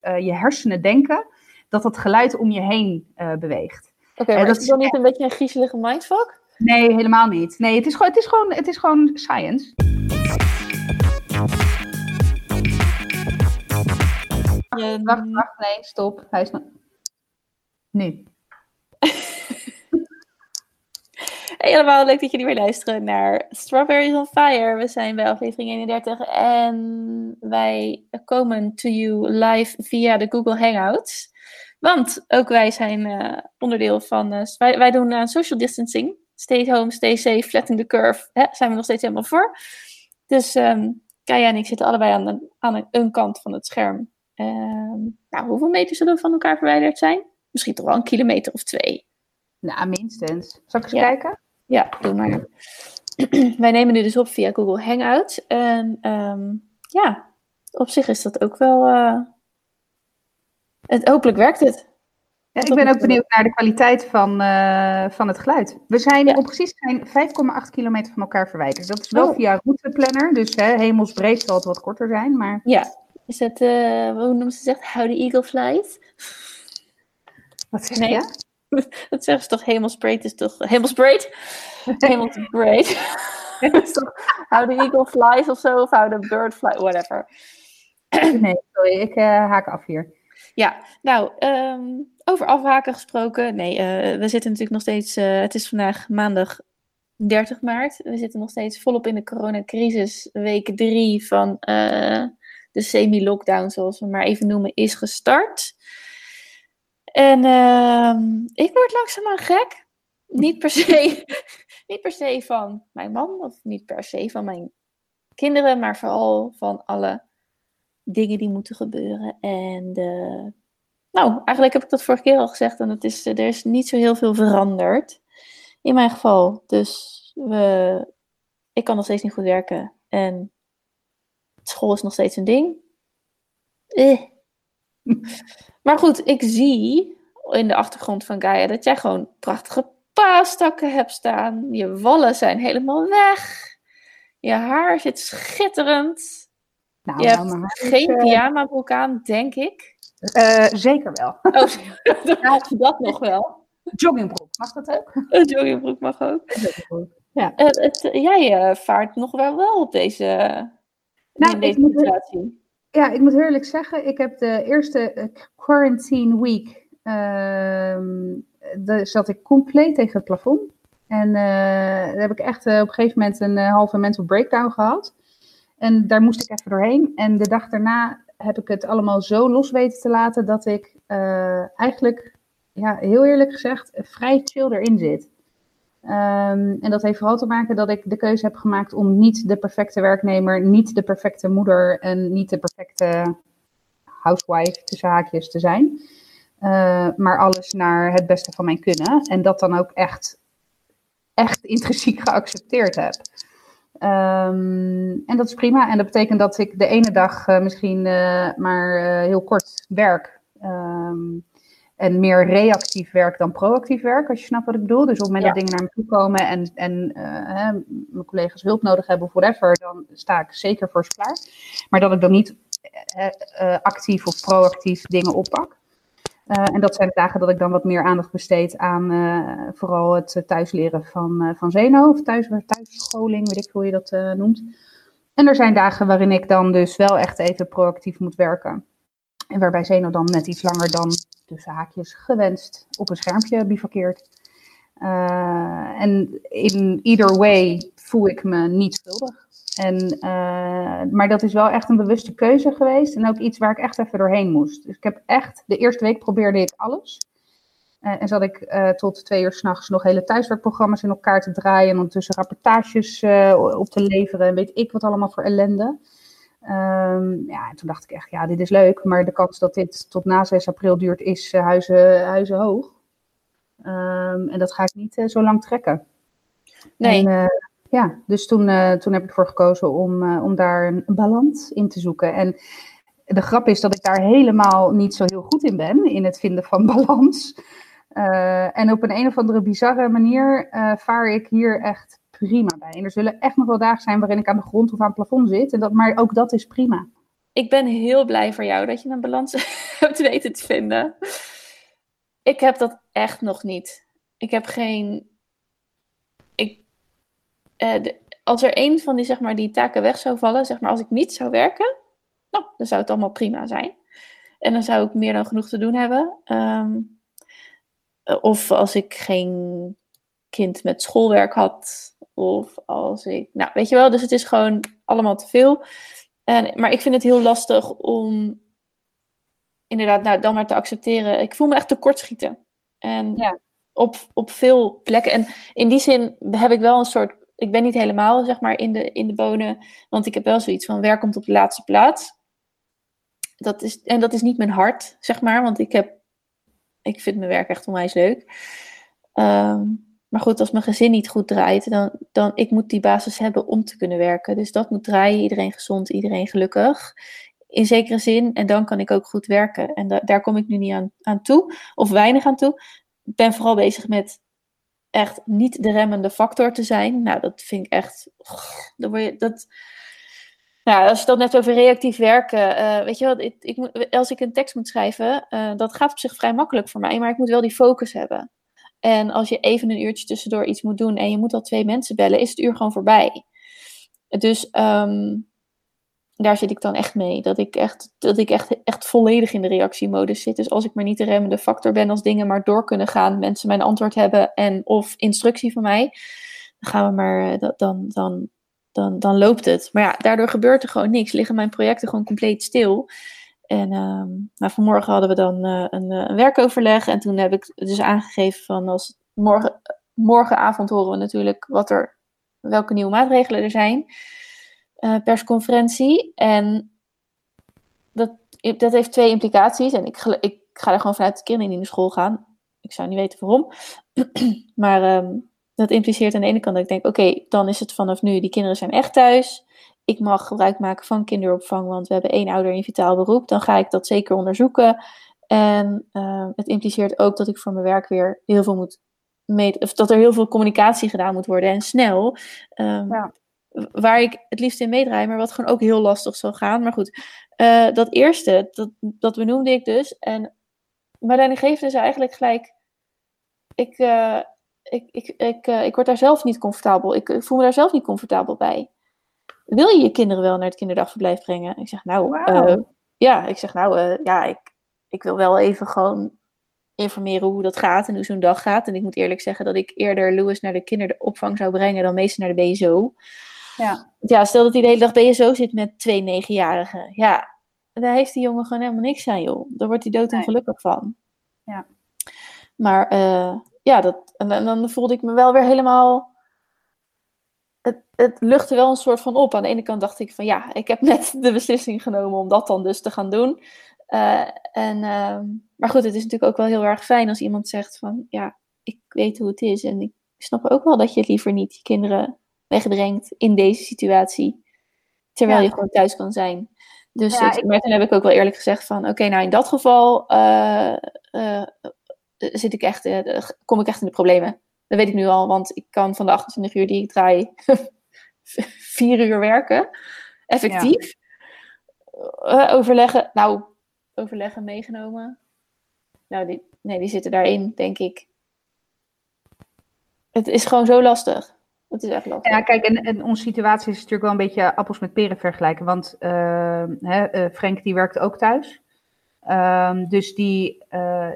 je hersenen denken dat het geluid om je heen beweegt. Oké, maar dat is dan niet een beetje een griezelige mindfuck? Nee, helemaal niet. Nee, het is gewoon, het is gewoon, het is gewoon science. wacht, wacht, nee, stop. Hij is. Nu. Hey allemaal, leuk dat jullie weer luisteren naar Strawberries on Fire. We zijn bij aflevering 31 en wij komen to you live via de Google Hangouts. Want ook wij zijn uh, onderdeel van, uh, wij, wij, doen uh, social distancing. Stay home, stay safe, flatten the curve. Hè, zijn we nog steeds helemaal voor. Dus um, Kaya en ik zitten allebei aan, de, aan een, kant van het scherm. Ehm, nou, hoeveel meter zullen we van elkaar verwijderd zijn? Misschien toch wel een kilometer of twee. Nou, minstens. Zal ik eens kijken? Ja, doe maar. Wij nemen nu dus op via Google Hangouts. En um, ja, op zich is dat ook wel. Uh, het, hopelijk werkt het. Ja, ik ben ook benieuwd naar de kwaliteit van, uh, van het geluid. We zijn ja. om precies zijn 5,8 kilometer van elkaar verwijderd. Dat is wel oh. via routeplanner, dus hè, hemelsbreed zal het wat korter zijn. Maar... Ja, is het, uh, hoe noemen ze zegt, how the eagle flies? Wat zeg nee. je? Dat zeggen ze toch, hemelsbreed is toch, hemelsbreed? Hemelsbreed. how the eagle flies of zo, of how the bird flies, whatever. nee, sorry, ik uh, haak af hier. Ja, nou, um, over afhaken gesproken. Nee, uh, we zitten natuurlijk nog steeds. Uh, het is vandaag maandag 30 maart. We zitten nog steeds volop in de coronacrisis. Week 3 van de semi-lockdown, zoals we maar even noemen, is gestart. En ehm, ik word langzaamaan gek. Niet per, se, niet per se van mijn man of niet per se van mijn kinderen, maar vooral van alle dingen die moeten gebeuren. En de, nou, eigenlijk heb ik dat vorige keer al gezegd en het is, er is niet zo heel veel veranderd. In mijn geval. Dus we, ik kan nog steeds niet goed werken. En school is nog steeds een ding. Eh. Maar goed, ik zie in de achtergrond van Gaia dat jij gewoon prachtige paastakken hebt staan. Je wallen zijn helemaal weg. Je haar zit schitterend. Nou, je nou, hebt geen uh, pyjama broek aan, denk ik. Uh, zeker wel. Oh, dat nog wel. Joggingbroek, mag dat ook? Een joggingbroek mag ook. Ja. Uh, het, jij vaart nog wel wel op deze, nou, in deze situatie. Ja, ik moet eerlijk zeggen, ik heb de eerste quarantine week, uh, zat ik compleet tegen het plafond. En uh, daar heb ik echt op een gegeven moment een halve mental breakdown gehad. En daar moest ik even doorheen. En de dag daarna heb ik het allemaal zo los weten te laten dat ik eigenlijk, ja, heel eerlijk gezegd, vrij chill erin zit. Um, en dat heeft vooral te maken dat ik de keuze heb gemaakt om niet de perfecte werknemer, niet de perfecte moeder en niet de perfecte housewife tussen haakjes te zijn. Uh, maar alles naar het beste van mijn kunnen. En dat dan ook echt, echt intrinsiek geaccepteerd heb. Um, en dat is prima. En dat betekent dat ik de ene dag uh, misschien uh, maar heel kort werk. Um, en meer reactief werk dan proactief werk, als je snapt wat ik bedoel. Dus op het moment ja. dat dingen naar me toe komen en, en hè, mijn collega's hulp nodig hebben of whatever, dan sta ik zeker voor ze klaar. Maar dat ik dan niet actief of proactief dingen oppak. En dat zijn de dagen dat ik dan wat meer aandacht besteed aan vooral het thuisleren van, van Zeno, of thuis, thuisscholing, weet ik hoe je dat noemt. En er zijn dagen waarin ik dan dus wel echt even proactief moet werken. En waarbij Zeno dan net iets langer dan tussen haakjes gewenst op een schermpje bivakkeert. en in either way voel ik me niet schuldig. En, uh, maar dat is wel echt een bewuste keuze geweest. En ook iets waar ik echt even doorheen moest. Dus ik heb echt, de eerste week probeerde ik alles. Uh, en zat ik uh, tot twee uur s'nachts nog hele thuiswerkprogramma's in elkaar te draaien. En ondertussen rapportages op te leveren. En weet ik wat allemaal voor ellende. Um, ja, en toen dacht ik echt, ja, dit is leuk. Maar de kans dat dit tot na 6 april duurt, is huizen, huizen hoog. Um, en dat ga ik niet zo lang trekken. Nee. En, ja, dus toen, toen heb ik ervoor gekozen om, om daar een balans in te zoeken. En de grap is dat ik daar helemaal niet zo heel goed in ben, in het vinden van balans. En op een een of andere bizarre manier vaar ik hier echt prima bij. En er zullen echt nog wel dagen zijn waarin ik aan de grond of aan het plafond zit. En dat, maar ook dat is prima. ik ben heel blij voor jou dat je een balans hebt weten te vinden. Ik heb dat echt nog niet. Ik heb geen. Ik, uh, als er een van die, zeg maar, die taken weg zou vallen, zeg maar, als ik niet zou werken, nou, dan zou het allemaal prima zijn. En dan zou ik meer dan genoeg te doen hebben. Um, of als ik geen kind met schoolwerk had. Of als ik. Nou, weet je wel, dus het is gewoon allemaal te veel. En, maar ik vind het heel lastig om inderdaad nou, dan maar te accepteren. Ik voel me echt tekortschieten. En ja. op, op veel plekken. En in die zin heb ik wel een soort. Ik ben niet helemaal zeg maar in de, in de bonen. Want ik heb wel zoiets van werk komt op de laatste plaats. Dat is, en dat is niet mijn hart, zeg maar. Want ik heb. Ik vind mijn werk echt onwijs leuk. Um, maar goed, als mijn gezin niet goed draait, dan, dan ik moet die basis hebben om te kunnen werken. Dus dat moet draaien, iedereen gezond, iedereen gelukkig. In zekere zin. En dan kan ik ook goed werken. En daar kom ik nu niet aan, aan toe, of weinig aan toe. Ik ben vooral bezig met echt niet de remmende factor te zijn. Nou, dat vind ik echt. Dan word je, dat, nou, als je dat net over reactief werken, uh, weet je wel, ik, als ik een tekst moet schrijven, uh, dat gaat op zich vrij makkelijk voor mij, maar ik moet wel die focus hebben. En als je even een uurtje tussendoor iets moet doen en je moet al twee mensen bellen, is het uur gewoon voorbij. Dus um, daar zit ik dan echt mee. Dat ik echt, dat ik echt, echt volledig in de reactiemodus zit. Dus als ik maar niet de remmende factor ben, als dingen maar door kunnen gaan, mensen mijn antwoord hebben en of instructie van mij, dan gaan we maar, eh, dan, dan, dan, dan loopt het. Maar ja, daardoor gebeurt er gewoon niks. Liggen mijn projecten gewoon compleet stil. En nou, vanmorgen hadden we dan uh, een, een, werkoverleg. En toen heb ik dus aangegeven van als morgen, morgenavond horen we natuurlijk wat er, welke nieuwe maatregelen er zijn. Uh, persconferentie. En dat, dat heeft twee implicaties. En ik, ik ga er gewoon vanuit dat kinderen in de school gaan. Ik zou niet weten waarom. maar um, dat impliceert aan de ene kant dat ik denk: oké, dan is het vanaf nu, die kinderen zijn echt thuis ik mag gebruik maken van kinderopvang, want we hebben één ouder in vitaal beroep, dan ga ik dat zeker onderzoeken. En uh, het impliceert ook dat ik voor mijn werk weer heel veel moet meten, of dat er heel veel communicatie gedaan moet worden en snel. Um, ja. Waar ik het liefst in meedraai, maar wat gewoon ook heel lastig zal gaan. Maar goed, uh, dat eerste, dat, dat benoemde ik dus. En Marlene geeft dus eigenlijk gelijk. Ik, uh, ik, ik, ik, ik word daar zelf niet comfortabel. Ik, ik voel me daar zelf niet comfortabel bij wil je je kinderen wel naar het kinderdagverblijf brengen? Ik zeg, nou, uh, ja, ik zeg, nou, uh, ja, ik, ik wil wel even gewoon informeren hoe dat gaat en hoe zo'n dag gaat. En ik moet eerlijk zeggen dat ik eerder Louis naar de kinderopvang zou brengen dan meestal naar de BSO. Ja. ja, stel dat hij de hele dag BSO zit met twee negenjarigen. Ja, daar heeft die jongen gewoon helemaal niks aan, joh. Daar wordt hij dood en gelukkig van. Ja. Maar uh, ja, dat, en, en dan voelde ik me wel weer helemaal het, het luchtte wel een soort van op. Aan de ene kant dacht ik van ja, ik heb net de beslissing genomen om dat dan dus te gaan doen. Uh, en, uh, maar goed, het is natuurlijk ook wel heel erg fijn als iemand zegt van ja, ik weet hoe het is. En ik snap ook wel dat je het liever niet je kinderen wegbrengt in deze situatie. Terwijl je gewoon thuis kan zijn. Dus ja, ik, maar toen heb ik ook wel eerlijk gezegd van oké, nou in dat geval uh, zit ik echt, kom ik echt in de problemen. Dat weet ik nu al, want ik kan van de 28 uur die ik draai vier uur werken. Effectief. Ja. Uh, overleggen, nou, overleggen meegenomen. Nou, die, nee, die zitten daarin, denk ik. Het is gewoon zo lastig. Het is echt lastig. Ja, kijk, en, en onze situatie is natuurlijk wel een beetje appels met peren vergelijken. Want uh, hè, uh, Frank die werkt ook thuis. Um, dus die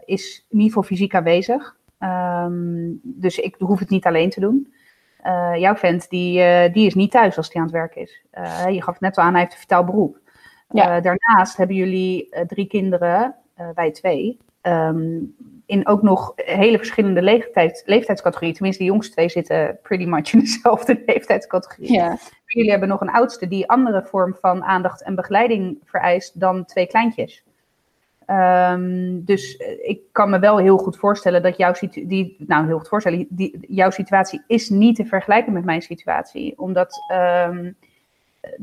is in ieder geval fysiek aanwezig. Um, dus ik hoef het niet alleen te doen. Uh, jouw vent, die, uh, die is niet thuis als hij aan het werk is. Uh, je gaf het net al aan, hij heeft een vitaal beroep. Ja. daarnaast hebben jullie drie kinderen, wij twee. Um, in ook nog hele verschillende leeftijd, leeftijdscategorieën. Tenminste, de jongste twee zitten pretty much in dezelfde leeftijdscategorie. Ja. Jullie hebben nog een oudste die andere vorm van aandacht en begeleiding vereist dan twee kleintjes. Um, dus eh, ik kan me wel heel goed voorstellen dat jouw situatie, nou heel goed voorstellen, die, jouw situatie is niet te vergelijken met mijn situatie. Omdat um,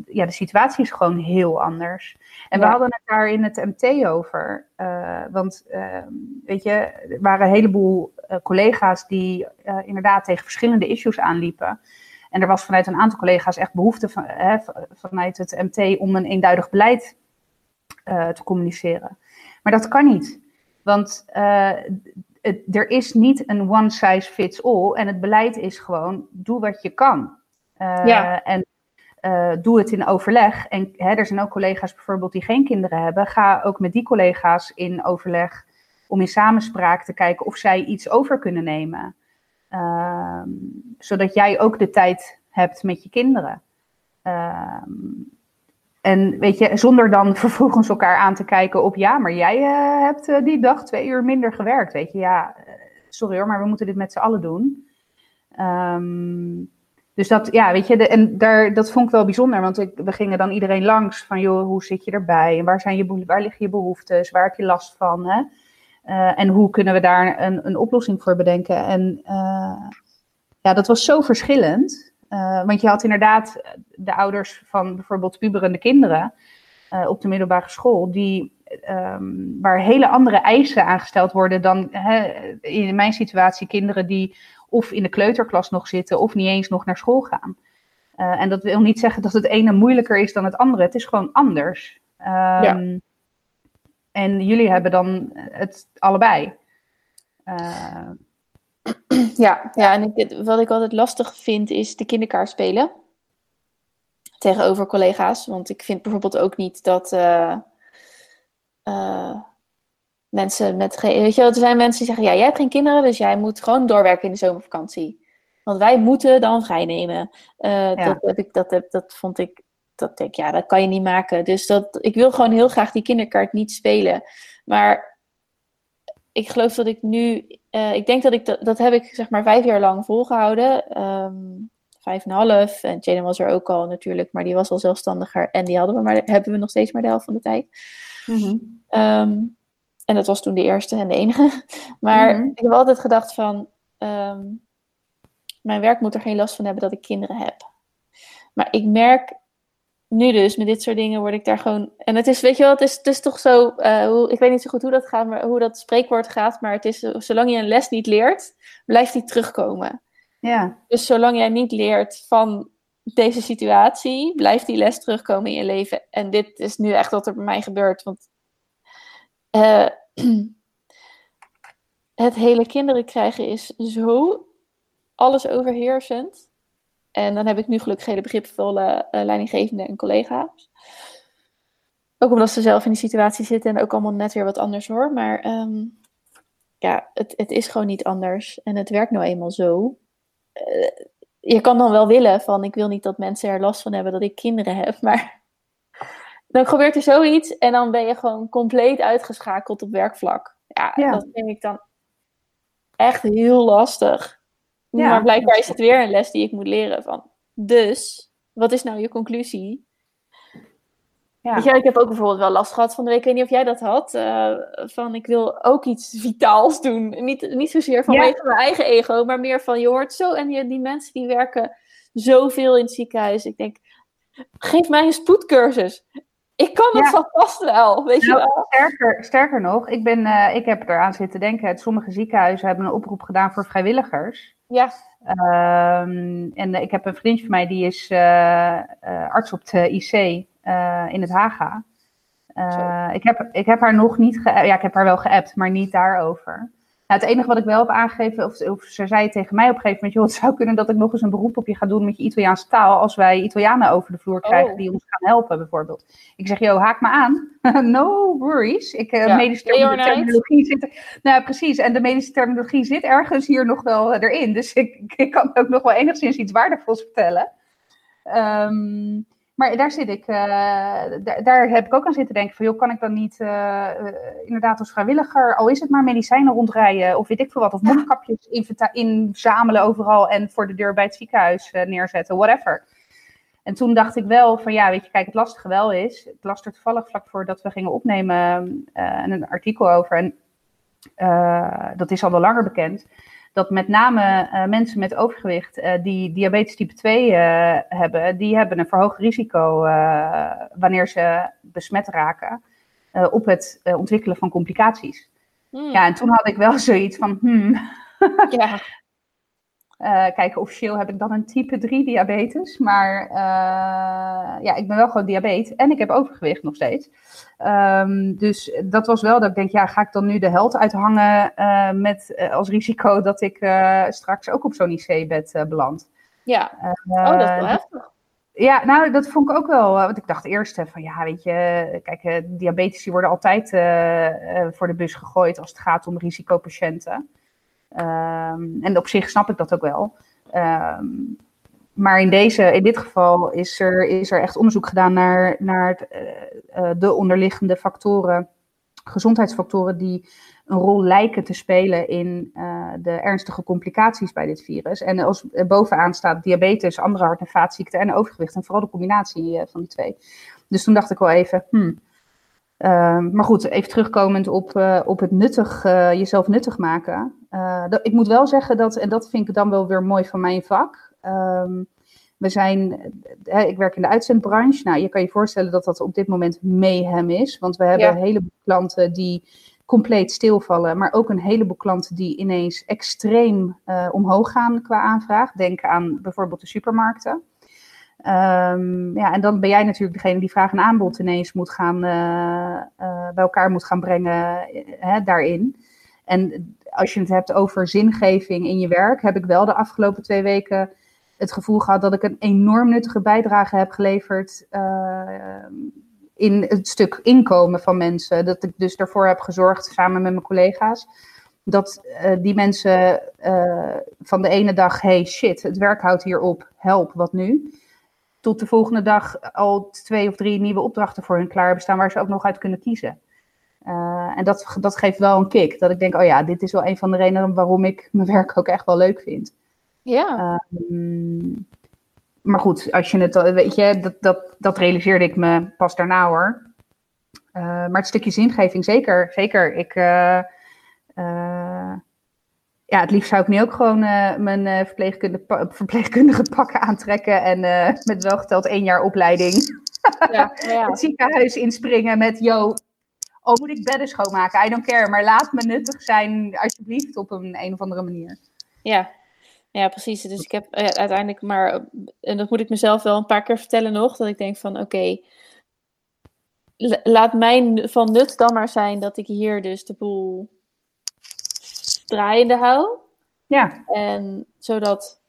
ja, de situatie is gewoon heel anders. En we hadden het daar in het MT over. Uh, want uh, weet je, er waren een heleboel uh, collega's die inderdaad tegen verschillende issues aanliepen. En er was vanuit een aantal collega's echt behoefte van, vanuit het MT om een eenduidig beleid te communiceren. Maar dat kan niet. Want er is niet een one size fits all. En het beleid is gewoon: doe wat je kan. ja. En uh, doe het in overleg. En hè, er zijn ook collega's bijvoorbeeld die geen kinderen hebben. Ga ook met die collega's in overleg om in samenspraak te kijken of zij iets over kunnen nemen. Uh, zodat jij ook de tijd hebt met je kinderen. Uh, en weet je, zonder dan vervolgens elkaar aan te kijken op ja, maar jij uh, hebt uh, die dag twee uur minder gewerkt. Weet je, ja, sorry hoor, maar we moeten dit met z'n allen doen. Um, dus dat, ja, weet je, de, en daar, dat vond ik wel bijzonder, want ik, we gingen dan iedereen langs van, joh, hoe zit je erbij? En waar, zijn je, waar liggen je behoeftes? Waar heb je last van? Hè? En hoe kunnen we daar een, een oplossing voor bedenken? En ja, dat was zo verschillend. Uh, want je had inderdaad de ouders van bijvoorbeeld puberende kinderen op de middelbare school, die, um, waar hele andere eisen aangesteld worden dan hè, in mijn situatie kinderen die of in de kleuterklas nog zitten of niet eens nog naar school gaan. Uh, en dat wil niet zeggen dat het ene moeilijker is dan het andere. Het is gewoon anders. Um, ja. En jullie hebben dan het allebei. Ja, ja, en ik, wat ik altijd lastig vind is de kinderkaart spelen. Tegenover collega's. Want ik vind bijvoorbeeld ook niet dat. Uh, mensen met geen. Weet je, er zijn mensen die zeggen: Ja, jij hebt geen kinderen, dus jij moet gewoon doorwerken in de zomervakantie. Want wij moeten dan vrijnemen. Uh, dat, heb ik, dat, heb, dat vond ik. Dat denk ja, dat kan je niet maken. Dus dat, ik wil gewoon heel graag die kinderkaart niet spelen. Maar ik geloof dat ik nu. Uh, ik denk dat ik dat, dat heb ik zeg maar vijf jaar lang volgehouden. Um, vijf en een half. En Jaden was er ook al natuurlijk, maar die was al zelfstandiger. En die hadden we maar, hebben we nog steeds maar de helft van de tijd. Mm -hmm. um, en dat was toen de eerste en de enige. Maar mhm. ik heb altijd gedacht van, um, mijn werk moet er geen last van hebben dat ik kinderen heb. Maar ik merk nu dus, met dit soort dingen word ik daar gewoon... En het is, weet je wel, het is, het is toch zo... Uh, hoe, ik weet niet zo goed hoe dat gaat, maar hoe dat spreekwoord gaat. Maar het is, zolang je een les niet leert, blijft die terugkomen. Ja. Dus zolang jij niet leert van deze situatie, blijft die les terugkomen in je leven. En dit is nu echt wat er bij mij gebeurt. Want uh, het hele kinderen krijgen is zo alles overheersend. En dan heb ik nu gelukkig hele begripvolle uh, leidinggevenden en collega's. Ook omdat ze zelf in die situatie zitten en ook allemaal net weer wat anders hoor. Maar um, ja, het, het is gewoon niet anders. En het werkt nou eenmaal zo. Uh, je kan dan wel willen van ik wil niet dat mensen er last van hebben dat ik kinderen heb. Maar dan gebeurt er zoiets en dan ben je gewoon compleet uitgeschakeld op werkvlak. Ja, dat vind ik dan echt heel lastig. Ja, maar blijkbaar is het weer een les die ik moet leren van. Dus, wat is nou je conclusie? Ja. Weet je, ik heb ook bijvoorbeeld wel last gehad van de week. Ik weet niet of jij dat had. Uh, van ik wil ook iets vitaals doen. Niet, niet zozeer vanwege ja. mijn eigen ego, maar meer van je hoort zo. En die, die mensen die werken zoveel in het ziekenhuis. Ik denk, geef mij een spoedcursus. Ik kan het ja. vast wel, weet je nou, wel. Sterker, sterker nog, ik, ben, uh, ik heb eraan zitten denken. Sommige ziekenhuizen hebben een oproep gedaan voor vrijwilligers. Ja. Um, en uh, ik heb een vriendje van mij, die is uh, arts op de IC in het Haga. ik, heb, ik heb haar nog niet, ja, ik heb haar wel geappt, maar niet daarover. Nou, het enige wat ik wel heb aangegeven, of, of ze zei tegen mij op een gegeven moment, joh, het zou kunnen dat ik nog eens een beroep op je ga doen met je Italiaanse taal, als wij Italianen over de vloer krijgen oh. die ons gaan helpen, bijvoorbeeld. Ik zeg, joh, haak me aan. no worries. Ik, uh, medische terminologie zit er, Nou, precies. En de medische terminologie zit ergens hier nog wel erin. Dus ik, ik kan ook nog wel enigszins iets waardevols vertellen. Um, maar daar zit ik, uh, daar, daar, heb ik ook aan zitten denken van, joh, kan ik dan niet uh, inderdaad als vrijwilliger, al is het maar medicijnen rondrijden of weet ik veel wat, of mondkapjes inzamelen overal en voor de deur bij het ziekenhuis neerzetten, whatever. En toen dacht ik wel van, ja, weet je, kijk, het lastige wel is, ik las er toevallig vlak voordat we gingen opnemen een artikel over en dat is al wel langer bekend, dat met name uh, mensen met overgewicht uh, die diabetes type 2 uh, eh, hebben, die hebben een verhoogd risico wanneer ze besmet raken op het ontwikkelen van complicaties. Hmm. Ja, en toen had ik wel zoiets van, hmm. ja. kijk, officieel heb ik dan een type 3 diabetes. Maar ja, ik ben wel gewoon diabetes. En ik heb overgewicht nog steeds. Um, dus dat was wel dat ik denk, ja, ga ik dan nu de held uithangen met als risico dat ik straks ook op zo'n IC-bed beland. Ja, oh, dat is wel heftig. Ja, nou, dat vond ik ook wel. Want ik dacht eerst van ja, weet je, kijk, diabetici worden altijd voor de bus gegooid als het gaat om risicopatiënten. Um, en op zich snap ik dat ook wel. Um, maar in, deze, in dit geval is er, is er echt onderzoek gedaan naar, naar uh, de onderliggende factoren, gezondheidsfactoren die een rol lijken te spelen in uh, de ernstige complicaties bij dit virus. En als bovenaan staat diabetes, andere hart- en vaatziekten en overgewicht. En vooral de combinatie van die twee. Dus toen dacht ik wel even, hmm, Ehm, maar goed, even terugkomend op, uh, op het nuttig, uh, jezelf nuttig maken. Dat, ik moet wel zeggen dat, en dat vind ik dan wel weer mooi van mijn vak. Um, we zijn, ik werk in de uitzendbranche. Nou, je kan je voorstellen dat dat op dit moment mayhem is. Want we hebben ja. een heleboel klanten die compleet stilvallen. Maar ook een heleboel klanten die ineens extreem omhoog gaan qua aanvraag. Denk aan bijvoorbeeld de supermarkten. Um, ja, en dan ben jij natuurlijk degene die vraag en aanbod ineens moet gaan, uh, uh, bij elkaar moet gaan brengen hè, daarin. En als je het hebt over zingeving in je werk, heb ik wel de afgelopen twee weken het gevoel gehad dat ik een enorm nuttige bijdrage heb geleverd in het stuk inkomen van mensen. Dat ik dus daarvoor heb gezorgd, samen met mijn collega's, dat die mensen van de ene dag, hey shit, het werk houdt hier op, help, wat nu? Tot de volgende dag al twee of drie nieuwe opdrachten voor hun klaar hebben staan waar ze ook nog uit kunnen kiezen. Uh, en dat, dat geeft wel een kick. Dat ik denk, oh ja, dit is wel een van de redenen waarom ik mijn werk ook echt wel leuk vind. Ja. Uh, maar goed, als je het, weet je, dat, dat, dat realiseerde ik me pas daarna hoor. Uh, maar het stukje zingeving, zeker. Zeker. Ik, ja, het liefst zou ik nu ook gewoon uh, mijn uh, verpleegkundige, verpleegkundige pakken aantrekken en uh, met welgeteld één jaar opleiding ja, ja. het ziekenhuis inspringen met, yo, oh moet ik bedden schoonmaken? I don't care, maar laat me nuttig zijn alsjeblieft op een, een of andere manier. Ja, ja precies. Dus ik heb uiteindelijk maar, en dat moet ik mezelf wel een paar keer vertellen nog, dat ik denk van oké, okay, laat mijn van nut dan maar zijn dat ik hier dus de boel draaiende hou. Ja. En zodat.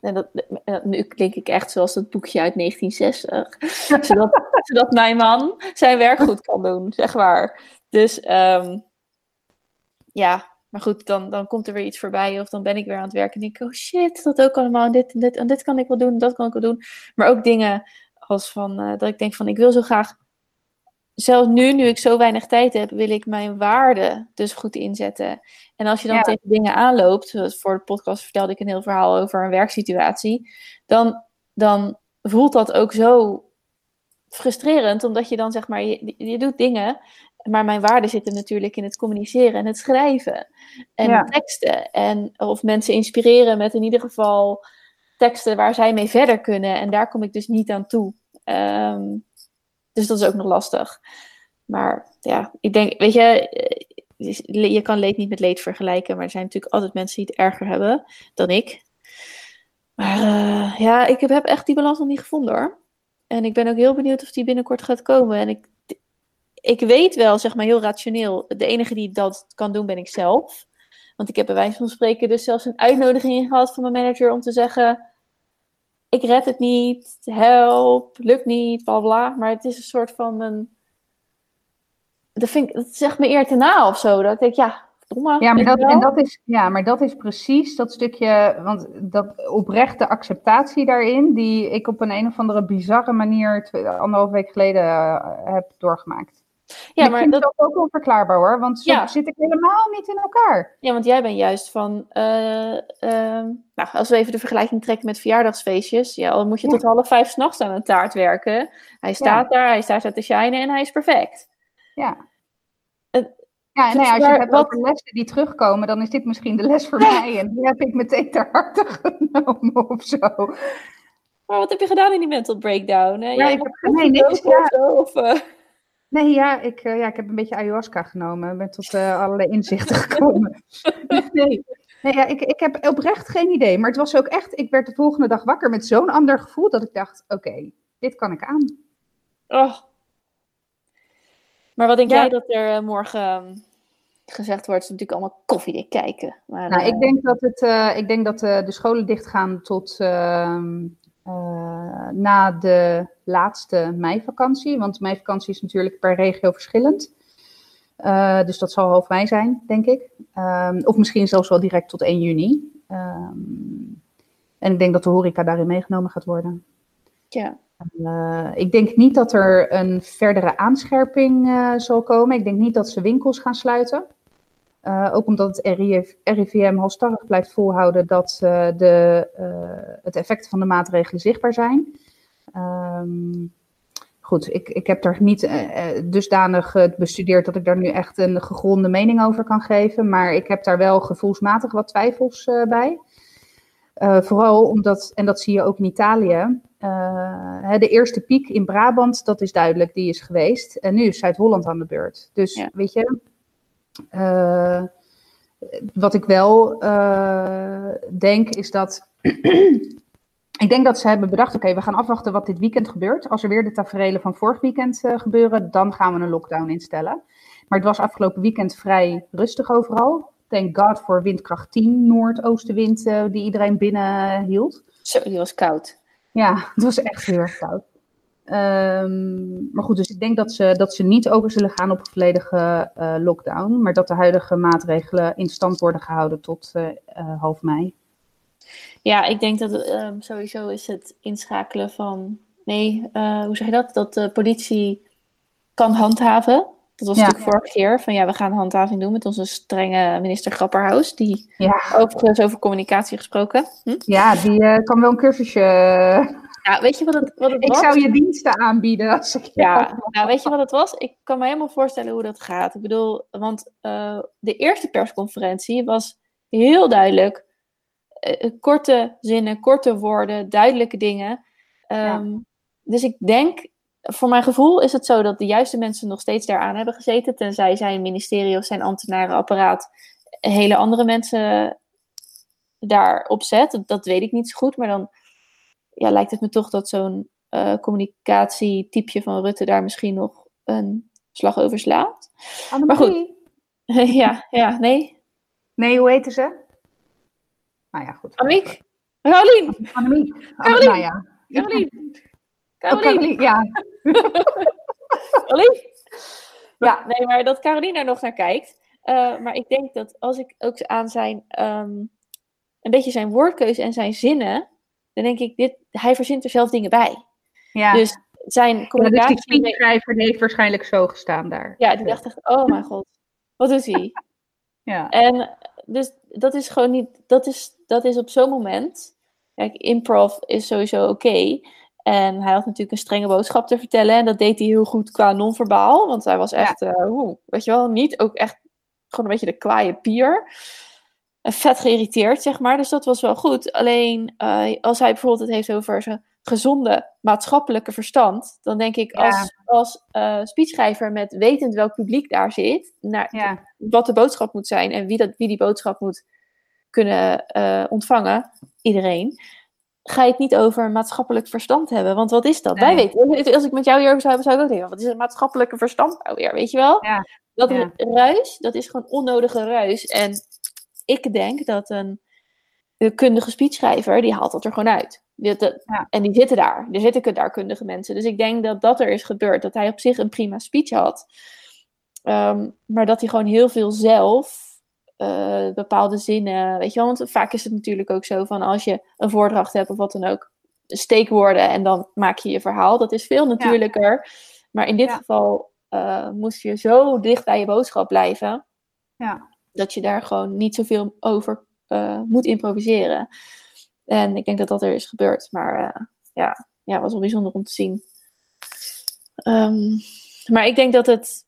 En dat, nu klink ik echt zoals het boekje uit 1960. zodat, zodat mijn man zijn werk goed kan doen, zeg maar. Dus um, ja, maar goed, dan, dan komt er weer iets voorbij. Of dan ben ik weer aan het werken en denk ik, oh shit, dat ook allemaal. En dit en dit, en dit kan ik wel doen, dat kan ik wel doen. Maar ook dingen als van, uh, dat ik denk van, ik wil zo graag zelfs nu, nu ik zo weinig tijd heb, wil ik mijn waarde dus goed inzetten. En als je dan tegen dingen aanloopt, zoals voor de podcast vertelde ik een heel verhaal over een werksituatie, dan, dan voelt dat ook zo frustrerend, omdat je dan zeg maar, je, je doet dingen, maar mijn waarde zitten natuurlijk in het communiceren en het schrijven en teksten. En, of mensen inspireren met in ieder geval teksten waar zij mee verder kunnen. En daar kom ik dus niet aan toe. Um, dus dat is ook nog lastig. Maar ja, ik denk, weet je, eh, je kan leed niet met leed vergelijken, maar er zijn natuurlijk altijd mensen die het erger hebben dan ik. Maar uh, ja, ik heb, echt die balans nog niet gevonden hoor. En ik ben ook heel benieuwd of die binnenkort gaat komen. En ik, ik weet wel, zeg maar heel rationeel, de enige die dat kan doen ben ik zelf. Want ik heb bij wijze van spreken dus zelfs een uitnodiging gehad van mijn manager om te zeggen: ik red het niet, help, lukt niet, bla bla. Maar het is een soort van een. Dat, vind ik, dat zegt me eer te na of zo. Dat ik denk, ja, domme. Ja, maar dat, en dat is, ja, maar dat is precies dat stukje, want dat oprechte acceptatie daarin, die ik op een een of andere bizarre manier anderhalf week geleden uh, heb doorgemaakt. Ja, maar dat is ook onverklaarbaar hoor, want zo zit ik helemaal niet in elkaar. Ja, want jij bent juist van, uh, uh, nou, als we even de vergelijking trekken met verjaardagsfeestjes, ja, dan moet je tot half vijf s'nachts aan een taart werken. Hij staat daar, hij staat daar te shinen en hij is perfect. Ja. Uh, ja, nee, als je het hebt wat... over lessen die terugkomen, dan is dit misschien de les voor mij. En die heb ik meteen ter harte genomen of zo. Maar wat heb je gedaan in die mental breakdown? Hè? Ja, ik heb, nee, niks. Ja. Of, uh... Nee, ja ik, uh, ja, ik heb een beetje ayahuasca genomen. Ik ben tot uh, allerlei inzichten gekomen. nee. Nee, ja, ik, ik heb oprecht geen idee. Maar het was ook echt, ik werd de volgende dag wakker met zo'n ander gevoel dat ik dacht, oké, dit kan ik aan. Oh. Maar wat denk jij dat er eh, morgen ehm, gezegd wordt? Het is natuurlijk allemaal koffiedik kijken. Maar, nou, uh, ik denk dat, het, uh, ik denk dat de scholen dichtgaan tot ehm, na de laatste meivakantie. Want meivakantie is natuurlijk per regio verschillend. Uh, dus dat zal half mei zijn, denk ik. Um, of misschien zelfs wel direct tot 1 juni. Um, en ik denk dat de horeca daarin meegenomen gaat worden. Ja. Uh, ik denk niet dat er een verdere aanscherping zal komen. Ik denk niet dat ze winkels gaan sluiten. Ook omdat het RIF, RIVM halstarrig blijft volhouden dat de, het effect van de maatregelen zichtbaar zijn. Um, goed, ik, ik heb daar niet uh, dusdanig uh, bestudeerd dat ik daar nu echt een gegronde mening over kan geven. Maar ik heb daar wel gevoelsmatig wat twijfels uh, bij. vooral omdat, en dat zie je ook in Italië, de eerste piek in Brabant, dat is duidelijk, die is geweest. En nu is Zuid-Holland aan de beurt. Dus ja. weet je, wat ik wel denk is dat ik denk dat ze hebben bedacht, oké, okay, we gaan afwachten wat dit weekend gebeurt. Als er weer de tafereelen van vorig weekend uh, gebeuren, dan gaan we een lockdown instellen. Maar het was afgelopen weekend vrij rustig overal. Thank God voor windkracht 10, noordoostenwind, die iedereen binnen hield. Zo, die was koud. Ja, het was echt heel erg koud. Um, maar goed, dus ik denk dat ze, dat ze niet over zullen gaan op een volledige uh, lockdown. Maar dat de huidige maatregelen in stand worden gehouden tot half mei. Ja, ik denk dat um, sowieso is het inschakelen van. Nee, hoe zeg je dat? Dat de politie kan handhaven. Dat was ja. natuurlijk vorige keer. Van ja, we gaan handhaving doen met onze strenge minister Grapperhaus. Die ja. overigens over communicatie gesproken. Hm? Ja, die kan wel een cursusje. Ja, weet je wat het, wat het ik was? zou je diensten aanbieden. Als ik ja, nou, weet je wat het was? Ik kan me helemaal voorstellen hoe dat gaat. Ik bedoel, want uh, de eerste persconferentie was heel duidelijk uh, korte zinnen, korte woorden, duidelijke dingen. Um, ja. Dus ik denk, voor mijn gevoel is het zo dat de juiste mensen nog steeds daaraan hebben gezeten, tenzij zijn ministerie of zijn ambtenarenapparaat hele andere mensen daarop zet. Dat, dat weet ik niet zo goed, maar dan ja, lijkt het me toch dat zo'n uh, communicatietypje van Rutte daar misschien nog een slag over slaat. Maar goed. ja, ja, nee. Nee, hoe heette ze? Nou ja, goed. Amiek? Carolien! Annemiek. Carolien! Nou ja. Carolien! Carolien, ja. Carolien? Ja, nee, maar dat Carolien er nog naar kijkt. Uh, maar ik denk dat als ik ook aan zijn, um, een beetje zijn woordkeuze en zijn zinnen, dan denk ik, dit, hij verzint er zelf dingen bij. Ja. Dus zijn communicatie... Ja, dus die schrijver heeft waarschijnlijk zo gestaan daar. Ja, die dacht echt, oh mijn god, wat doet hij? ja. En dus dat is gewoon niet, dat is, dat is op zo'n moment. Kijk, improv is sowieso oké. Okay. En hij had natuurlijk een strenge boodschap te vertellen. En dat deed hij heel goed qua non-verbaal. Want hij was echt, ja. uh, oeh, weet je wel, niet ook echt gewoon een beetje de kwaaie pier. Vet geïrriteerd, zeg maar. Dus dat was wel goed. Alleen uh, als hij bijvoorbeeld het heeft over zijn gezonde maatschappelijke verstand, dan denk ik als, ja. als uh, speechschrijver met wetend welk publiek daar zit, naar ja. wat de boodschap moet zijn en wie, dat, wie die boodschap moet kunnen uh, ontvangen, iedereen, ga je het niet over maatschappelijk verstand hebben. Want wat is dat? Nee. Wij weten, als ik met jou hierover zou hebben, zou ik ook denken, wat is het maatschappelijke verstand nou weer, weet je wel? Ja. Dat ruis, dat is gewoon onnodige ruis. En ik denk dat een, een kundige speechschrijver, die haalt dat er gewoon uit. Die, dat, Ja. En die zitten daar. Er zitten daar kundige mensen. Dus ik denk dat dat er is gebeurd. Dat hij op zich een prima speech had. Ehm, maar dat hij gewoon heel veel zelf eh, bepaalde zinnen. Weet je wel, want vaak is het natuurlijk ook zo van als je een voordracht hebt of wat dan ook. Steekwoorden en dan maak je je verhaal. Dat is veel natuurlijker. Maar in dit Ja. geval eh, moest je zo dicht bij je boodschap blijven. Ja. Dat je daar gewoon niet zoveel over eh, moet improviseren. En ik denk dat dat er is gebeurd. Maar eh, ja, ja, was wel bijzonder om te zien. Ehm, maar ik denk dat het.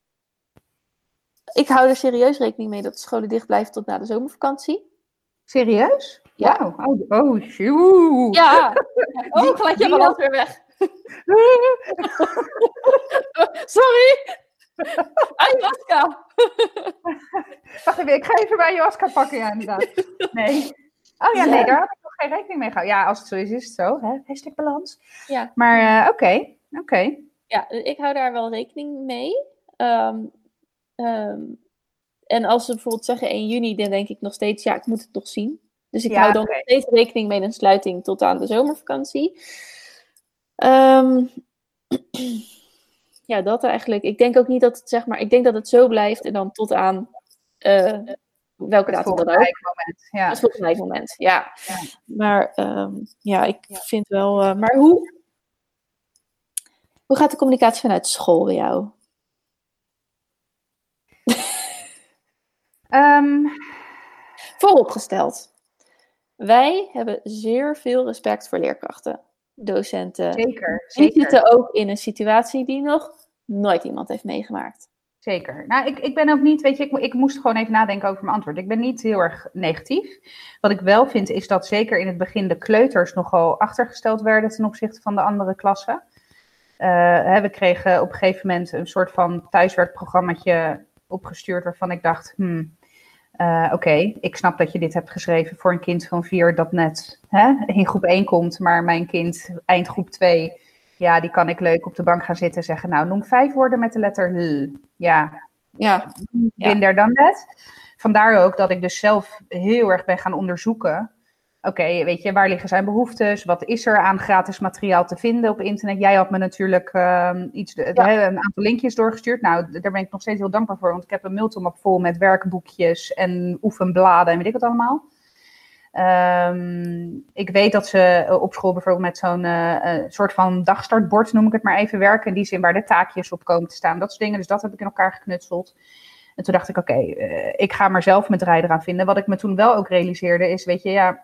Ik hou er serieus rekening mee dat de scholen dicht blijven tot na de zomervakantie. Serieus? Ja. Oh, oh, shoe. Ja! Oh, gelijk je balans weer weg. Sorry! Ayahuasca! Wacht even, ik ga even bij ayahuasca pakken, ja, inderdaad. Nee. Oh ja, nee, daar had ik nog geen rekening mee gehouden. Ja, als het zo is, is het zo. Hè? Hashtag balans. Ja. Maar uh, oké, oké. Ja, ik hou daar wel rekening mee. Um, um, en als ze bijvoorbeeld zeggen 1 juni, dan denk ik nog steeds, ja, ik moet het nog zien. Dus ik Ja, hou dan nog steeds rekening met een sluiting tot aan de zomervakantie. Ehm, ja, dat eigenlijk. Ik denk ook niet dat het, zeg maar, ik denk dat het zo blijft en dan tot aan eh, welke Het datum dan volgende ook. wijkmoment. Ja. Een gelijk moment, ja. Ja. Maar ehm, ja, ik vind wel. eh, maar hoe, hoe gaat de communicatie vanuit school bij jou? Ehm, Vooropgesteld. Wij hebben zeer veel respect voor leerkrachten, docenten. zeker, Die zitten ook in een situatie die nog nooit iemand heeft meegemaakt. Zeker. Nou, ik, ik ben ook niet, weet je, ik, ik moest gewoon even nadenken over mijn antwoord. Ik ben niet heel erg negatief. Wat ik wel vind, is dat zeker in het begin de kleuters nogal achtergesteld werden ten opzichte van de andere klassen. Hè, we kregen op een gegeven moment een soort van thuiswerkprogrammaatje opgestuurd waarvan ik dacht, hmm, eh, oké, ik snap dat je dit hebt geschreven voor een kind van vier dat net hè, in groep 1 komt, maar mijn kind eind groep 2, ja, die kan ik leuk op de bank gaan zitten en zeggen, nou, noem vijf woorden met de letter L. Ja, Ja, there, done that. Vandaar ook dat ik dus zelf heel erg ben gaan onderzoeken. Oké, weet je, waar liggen zijn behoeftes? Wat is er aan gratis materiaal te vinden op internet? Jij had me natuurlijk ehm, iets, Ja. een aantal linkjes doorgestuurd. Nou, daar ben ik nog steeds heel dankbaar voor, want ik heb een multimap vol met werkboekjes en oefenbladen en weet ik wat allemaal. Ehm, ik weet dat ze eh, op school bijvoorbeeld met zo'n eh, eh, soort van dagstartbord, noem ik het maar even, werken. In die zin waar de taakjes op komen te staan. Dat soort dingen. Dus dat heb ik in elkaar geknutseld. En toen dacht ik, oké, ik ga maar zelf mijn draai eraan vinden. Wat ik me toen wel ook realiseerde is, weet je, ja,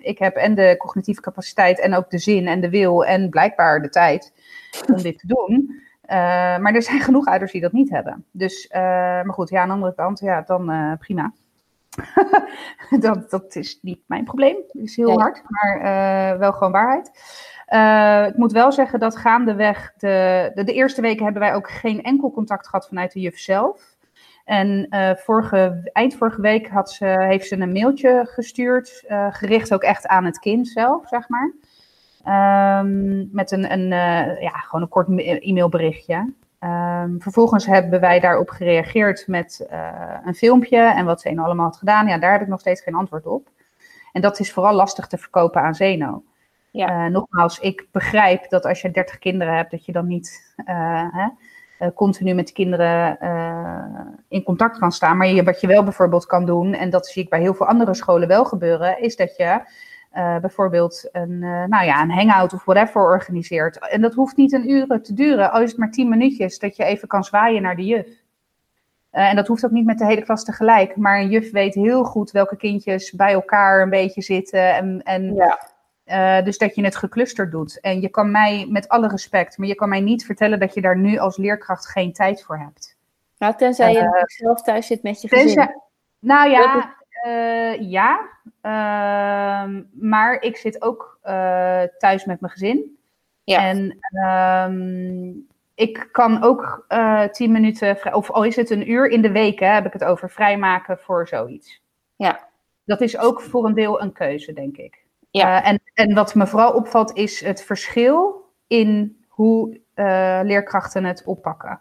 ik heb en de cognitieve capaciteit en ook de zin en de wil en blijkbaar de tijd om dit te doen. Maar er zijn genoeg ouders die dat niet hebben. Dus, maar goed, ja, aan de andere kant, ja, dan prima. dat, dat is niet mijn probleem. Het is heel hard, maar eh, wel gewoon waarheid. Eh, ik moet wel zeggen dat gaandeweg de, de, de eerste weken hebben wij ook geen enkel contact gehad vanuit de juf zelf. En eh, vorige, eind vorige week had ze, heeft ze een mailtje gestuurd, gericht ook echt aan het kind zelf, zeg maar. Ehm, met een, een, ja, gewoon een kort ma- e-mailberichtje. Ehm, vervolgens hebben wij daarop gereageerd met eh, een filmpje en wat Zeno allemaal had gedaan. Ja, daar heb ik nog steeds geen antwoord op. En dat is vooral lastig te verkopen aan Zeno. Ja. Eh, nogmaals, ik begrijp dat als je 30 kinderen hebt, dat je dan niet eh, hè, continu met de kinderen in contact kan staan. Maar je, wat je wel bijvoorbeeld kan doen, en dat zie ik bij heel veel andere scholen wel gebeuren, is dat je eh, bijvoorbeeld een, eh, nou ja, een hangout of whatever organiseert. En dat hoeft niet een uur te duren, al is het maar 10 minuutjes, dat je even kan zwaaien naar de juf. Eh, en dat hoeft ook niet met de hele klas tegelijk, maar een juf weet heel goed welke kindjes bij elkaar een beetje zitten. En, en Ja. dus dat je het geclusterd doet. En je kan mij, met alle respect, maar je kan mij niet vertellen dat je daar nu als leerkracht geen tijd voor hebt. Nou, tenzij je zelf thuis zit met je gezin. Tenzij- nou ja, eh, ja. Ehm, maar ik zit ook eh, thuis met mijn gezin. Ja. En ehm, ik kan ook eh, tien minuten, vrij- of al is het een uur in de week, hè, heb ik het over vrijmaken voor zoiets. Ja. Dat is ook voor een deel een keuze, denk ik. Ja. En, en wat me vooral opvalt is het verschil in hoe leerkrachten het oppakken.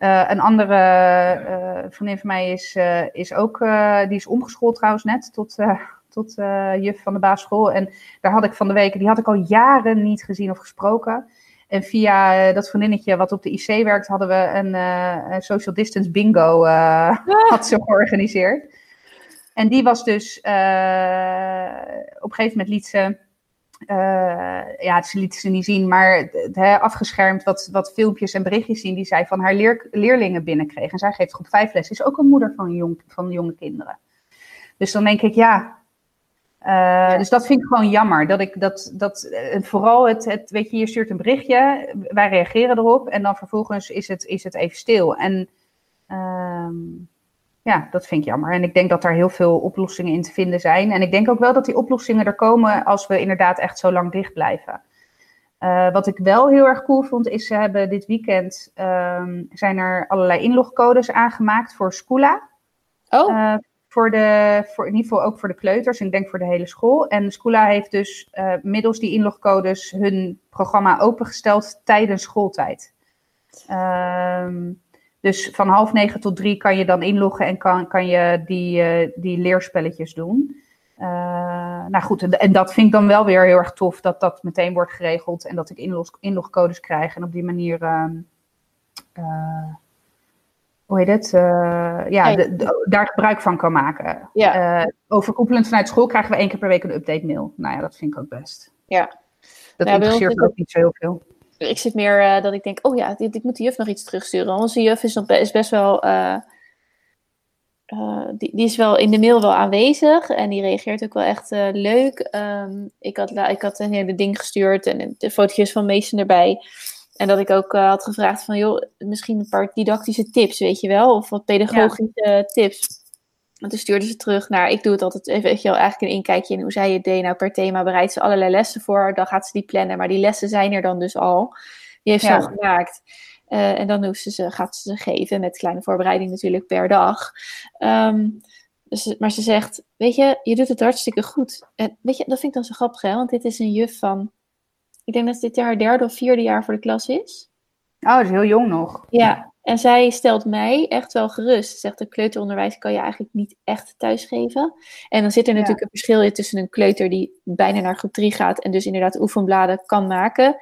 Eh, een andere eh, vriendin van mij is, eh, is ook, die is omgeschoold trouwens net tot, tot juf van de basisschool. En daar had ik van de week, die had ik al jaren niet gezien of gesproken. En via dat vriendinnetje wat op de IC werkt, hadden we een, een social distance bingo eh, had ze georganiseerd. En die was dus, op een gegeven moment liet ze, ja, ze liet ze niet zien, maar het, afgeschermd wat, wat filmpjes en berichtjes zien die zij van haar leer, leerlingen binnenkreeg. En zij geeft groep vijf les, is ook een moeder van, jong, van jonge kinderen. Dus dan denk ik, ja, eh, Dus dat vind ik gewoon jammer. Dat ik dat, dat eh, vooral het, het, weet je, je stuurt een berichtje, wij reageren erop en dan vervolgens is het, is het even stil. En ehm, ja, dat vind ik jammer. En ik denk dat daar heel veel oplossingen in te vinden zijn. En ik denk ook wel dat die oplossingen er komen als we inderdaad echt zo lang dicht blijven. Eh, wat ik wel heel erg cool vond, is ze hebben dit weekend ehm, zijn er allerlei inlogcodes aangemaakt voor Scula. Oh. Uh, voor de, voor, in ieder geval ook voor de kleuters en ik denk voor de hele school. En Scula heeft dus uh, middels die inlogcodes hun programma opengesteld tijdens schooltijd. Um, dus van half negen tot drie kan je dan inloggen en kan, kan je die, uh, die leerspelletjes doen. Uh, nou goed, en, en, dat vind ik dan wel weer heel erg tof dat dat meteen wordt geregeld en dat ik inlog, inlogcodes krijg en op die manier, uh, hoe heet het, ja, de, de, daar gebruik van kan maken. Ja. overkoepelend vanuit school krijgen we één keer per week een update mail. Nou ja, dat vind ik ook best. Ja. Dat ja, interesseert me ook niet zo heel veel ik zit meer uh, dat ik denk, oh ja, ik, ik, moet de juf nog iets terugsturen. Onze juf is, nog, is best wel, uh, uh, die, die, is wel in de mail wel aanwezig en die reageert ook wel echt leuk. Um, ik, had, ik had een hele ding gestuurd en de fotootjes van Mason erbij. En dat ik ook had gevraagd van, joh, misschien een paar didactische tips, weet je wel? Of wat pedagogische ja. tips. En toen stuurde ze terug naar, ik doe het altijd even, weet je wel, eigenlijk een inkijkje in hoe zij het deed. Nou, per thema bereidt ze allerlei lessen voor. Dan gaat ze die plannen, maar die lessen zijn er dan dus al. Die heeft ze al gemaakt. Uh, en dan ze ze, gaat ze ze geven, met kleine voorbereiding natuurlijk per dag. Um, dus, maar ze zegt, weet je, je doet het hartstikke goed. En weet je, dat vind ik dan zo grappig, hè? Want dit is een juf van, ik denk dat dit haar derde of vierde jaar voor de klas is. Oh, dat is heel jong nog. Ja, en zij stelt mij echt wel gerust. Ze zegt, de kleuteronderwijs kan je eigenlijk niet echt thuisgeven. En dan zit er natuurlijk een verschil tussen een kleuter die bijna naar groep 3 gaat en dus inderdaad oefenbladen kan maken.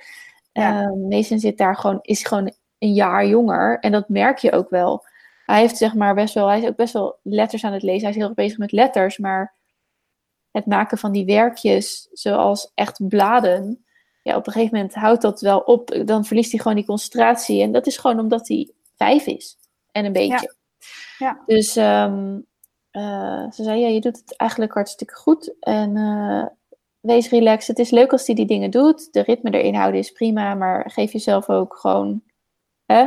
Ja. Uh, Mason zit daar gewoon, is gewoon een jaar jonger en dat merk je ook wel. Hij heeft zeg maar best wel, hij is ook best wel letters aan het lezen. Hij is heel erg bezig met letters, maar het maken van die werkjes zoals echt bladen, ja, op een gegeven moment houdt dat wel op. Dan verliest hij gewoon die concentratie. En dat is gewoon omdat hij vijf is. En een beetje. Ja. ja. Dus um, uh, ze zei, ja, je doet het eigenlijk hartstikke goed. En uh, wees relaxed. Het is leuk als hij die dingen doet. De ritme erin houden is prima. Maar geef jezelf ook gewoon... Hè?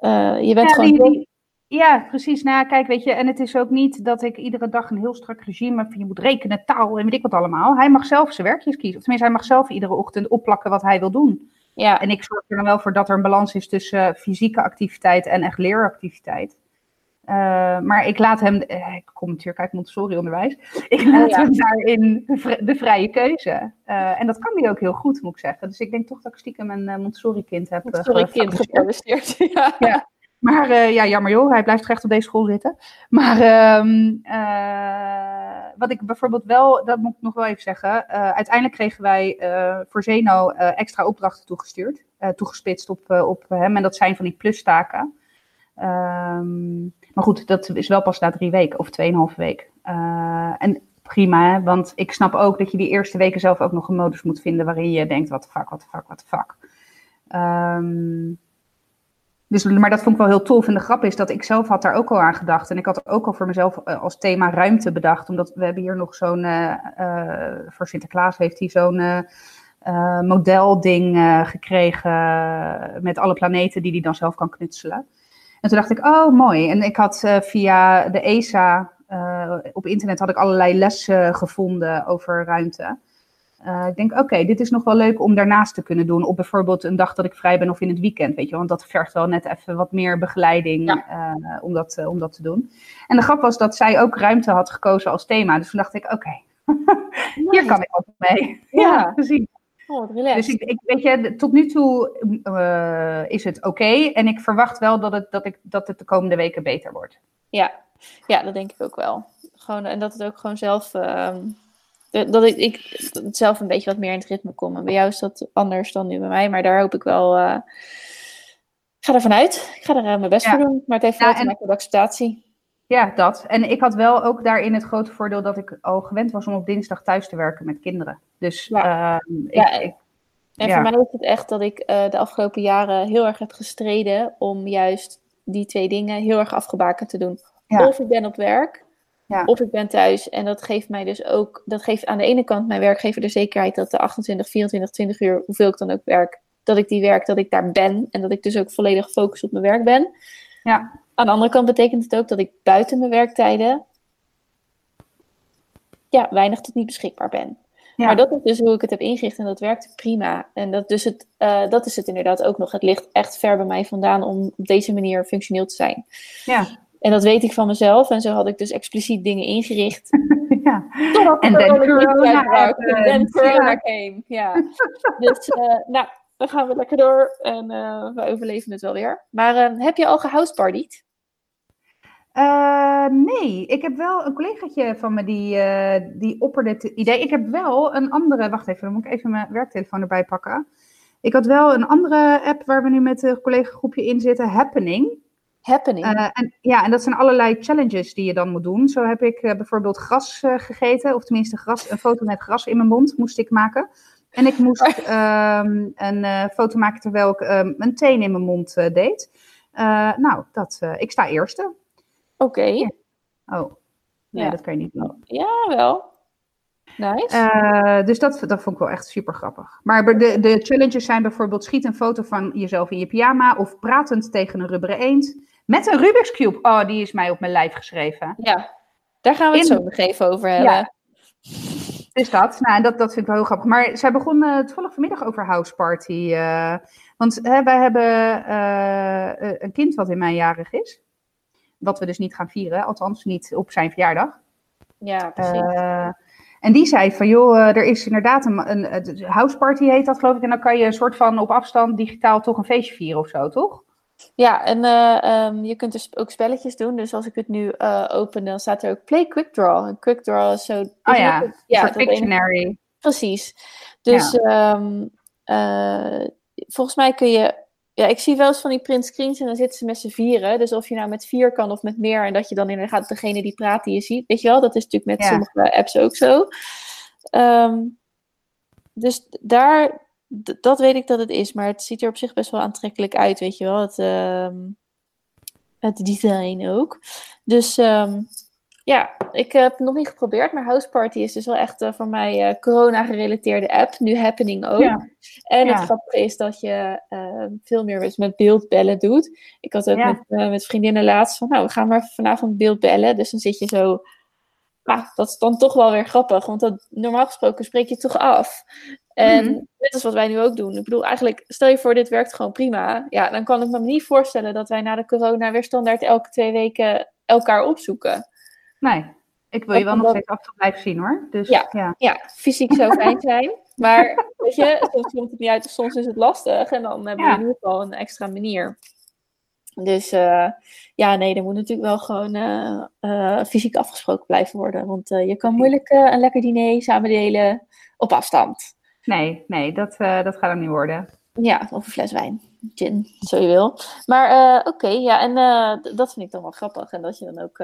Uh, je bent ja, gewoon... Die, ja, precies. Nou, kijk, weet je, en het is ook niet dat ik iedere dag een heel strak regime heb. Je moet rekenen, taal en weet ik wat allemaal. Hij mag zelf zijn werkjes kiezen. Of tenminste, hij mag zelf iedere ochtend opplakken wat hij wil doen. Ja. En ik zorg er dan wel voor dat er een balans is tussen fysieke activiteit en echt leeractiviteit. Uh, maar ik laat hem, uh, ik kom natuurlijk uit Montessori-onderwijs, ik laat ja. hem daarin de vrije keuze. Uh, en dat kan hij ook heel goed, moet ik zeggen. Dus ik denk toch dat ik stiekem een Montessori-kind heb Montessori-kind geproduceerd, ja. ja. Maar ja, jammer joh, hij blijft recht op deze school zitten. Maar uh, wat ik bijvoorbeeld wel, dat moet ik nog wel even zeggen. uiteindelijk kregen wij voor Zeno extra opdrachten toegestuurd. toegespitst op, op hem. En dat zijn van die plustaken. Um, maar goed, dat is wel pas na drie weken of tweeënhalve week. en prima, want ik snap ook dat je die eerste weken zelf ook nog een modus moet vinden waarin je denkt, wat de fuck, wat de fuck, wat de fuck. Um, dus, maar dat vond ik wel heel tof. En de grap is dat ik zelf had daar ook al aan gedacht. En ik had ook al voor mezelf uh, als thema ruimte bedacht. Omdat we hebben hier nog zo'n, uh, uh, voor Sinterklaas heeft hij zo'n modelding gekregen met alle planeten die hij dan zelf kan knutselen. En toen dacht ik, oh mooi. En ik had via de ESA op internet had ik allerlei lessen gevonden over ruimte. Uh, ik denk, oké, dit is nog wel leuk om daarnaast te kunnen doen. Op bijvoorbeeld een dag dat ik vrij ben of in het weekend, weet je. Want dat vergt wel net even wat meer begeleiding ja. uh, om, dat, uh, om dat te doen. En de grap was dat zij ook ruimte had gekozen als thema. Dus toen dacht ik, oké, okay, nice. hier kan ik ook mee. Ja, ja precies. Oh, dus ik, ik, weet je, tot nu toe is het oké. Okay, en ik verwacht wel dat het, dat, ik, dat het de komende weken beter wordt. Ja, ja dat denk ik ook wel. Gewoon, en dat het ook gewoon zelf ehm, dat ik, ik zelf een beetje wat meer in het ritme kom. En bij jou is dat anders dan nu bij mij. Maar daar hoop ik wel. Uh, ik ga ervan uit. Ik ga er uh, mijn best ja. voor doen. Maar het heeft ja, te maken met acceptatie. Ja, dat. En ik had wel ook daarin het grote voordeel dat ik al gewend was om op dinsdag thuis te werken met kinderen. Dus ja. Uh, ik, ja, ik, en voor mij is het echt dat ik uh, de afgelopen jaren heel erg heb gestreden om juist die twee dingen heel erg afgebakend te doen. Of ik ben op werk, ja. Of ik ben thuis en dat geeft mij dus ook, dat geeft aan de ene kant mijn werkgever de zekerheid dat de 28, 24, 20 uur, hoeveel ik dan ook werk, dat ik die werk, dat ik daar ben en dat ik dus ook volledig gefocust op mijn werk ben. Ja. Aan de andere kant betekent het ook dat ik buiten mijn werktijden ja, weinig tot niet beschikbaar ben. Ja. Maar dat is dus hoe ik het heb ingericht en dat werkt prima. En dat, dus het, uh, dat is het inderdaad ook nog. Het ligt echt ver bij mij vandaan om op deze manier functioneel te zijn. Ja. En dat weet ik van mezelf. En zo had ik dus expliciet dingen ingericht. ja. En dan corona, en corona came. Ja. dus uh, nou, dan gaan we lekker door. En uh, we overleven het wel weer. Maar uh, heb je al gehousepartied? Nee, ik heb wel een collegaatje van me die, die opperde het idee. Ik heb wel een andere, wacht even, dan moet ik even mijn werktelefoon erbij pakken. Ik had wel een andere app waar we nu met een collega-groepje in zitten, Happening. Happening? Uh, en, ja, en dat zijn allerlei challenges die je dan moet doen. Zo heb ik bijvoorbeeld gras gegeten, of tenminste gras, een foto met gras in mijn mond moest ik maken. En ik moest ehm, een foto maken terwijl ik um, een teen in mijn mond deed. nou, dat, ik sta eerste. Oké. Okay. Oh, nee, ja. dat kan je niet doen. Ja, wel. Nice. Dus dat, dat vond ik wel echt super grappig. Maar de, de challenges zijn bijvoorbeeld schiet een foto van jezelf in je pyjama of pratend tegen een rubberen eend. Met een Rubik's Cube. Oh, die is mij op mijn lijf geschreven. Ja, daar gaan we het in... zo nog even over hebben. Ja. Dus dat, nou, dat, dat vind ik wel heel grappig. Maar zij begon uh, toevallig vanmiddag over House Party. Uh, want hè, wij hebben uh, een kind wat in mijn jarig is. Wat we dus niet gaan vieren, althans niet op zijn verjaardag. Ja, precies. En die zei van, joh, er is inderdaad een, een, een houseparty heet dat geloof ik. En dan kan je een soort van op afstand digitaal toch een feestje vieren of zo, toch? Ja, en uh, um, je kunt dus ook spelletjes doen. Dus als ik het nu open, dan staat er ook Play Quick Draw. En Quick Draw is zo... Oh ja, een ja soort Pictionary. Een... Precies. Dus ja. um, volgens mij kun je ja, ik zie wel eens van die print screens en dan zitten ze met z'n vieren. Dus of je nou met vier kan of met meer. En dat je dan inderdaad degene die praat die je ziet. Weet je wel, dat is natuurlijk met sommige apps ook zo. Um, dus daar, dat weet ik dat het is. Maar het ziet er op zich best wel aantrekkelijk uit, weet je wel. Het, um, het design ook. Dus um, ja, ik heb het nog niet geprobeerd, maar Houseparty is dus wel echt uh, voor mij uh, corona-gerelateerde app. Nu Happening ook. Ja. En ja. het grappige is dat je uh, veel meer met beeldbellen doet. Ik had ook ja. met, met vriendinnen laatst van, nou, we gaan maar vanavond beeldbellen. Dus dan zit je zo... Nou, dat is dan toch wel weer grappig, want dat, normaal gesproken spreek je toch af. En mm. net als wat wij nu ook doen. Ik bedoel, eigenlijk, stel je voor, dit werkt gewoon prima. Ja, dan kan ik me niet voorstellen dat wij na de corona weer standaard elke twee weken elkaar opzoeken. Nee, ik wil je wel nog steeds af en blijven zien hoor. Dus, ja, ja. ja, fysiek zou fijn zijn. Maar weet je, soms komt het niet uit, soms is het lastig. En dan hebben we ja. in ieder geval een extra manier. Dus uh, ja, nee, er moet natuurlijk wel gewoon uh, uh, fysiek afgesproken blijven worden. Want je kan moeilijk een lekker diner samen delen op afstand. Nee, nee, dat, dat gaat er niet worden. Ja, of een fles wijn. Gin, zo je wil. Maar oké, okay, ja, en dat vind ik dan wel grappig. En dat je dan ook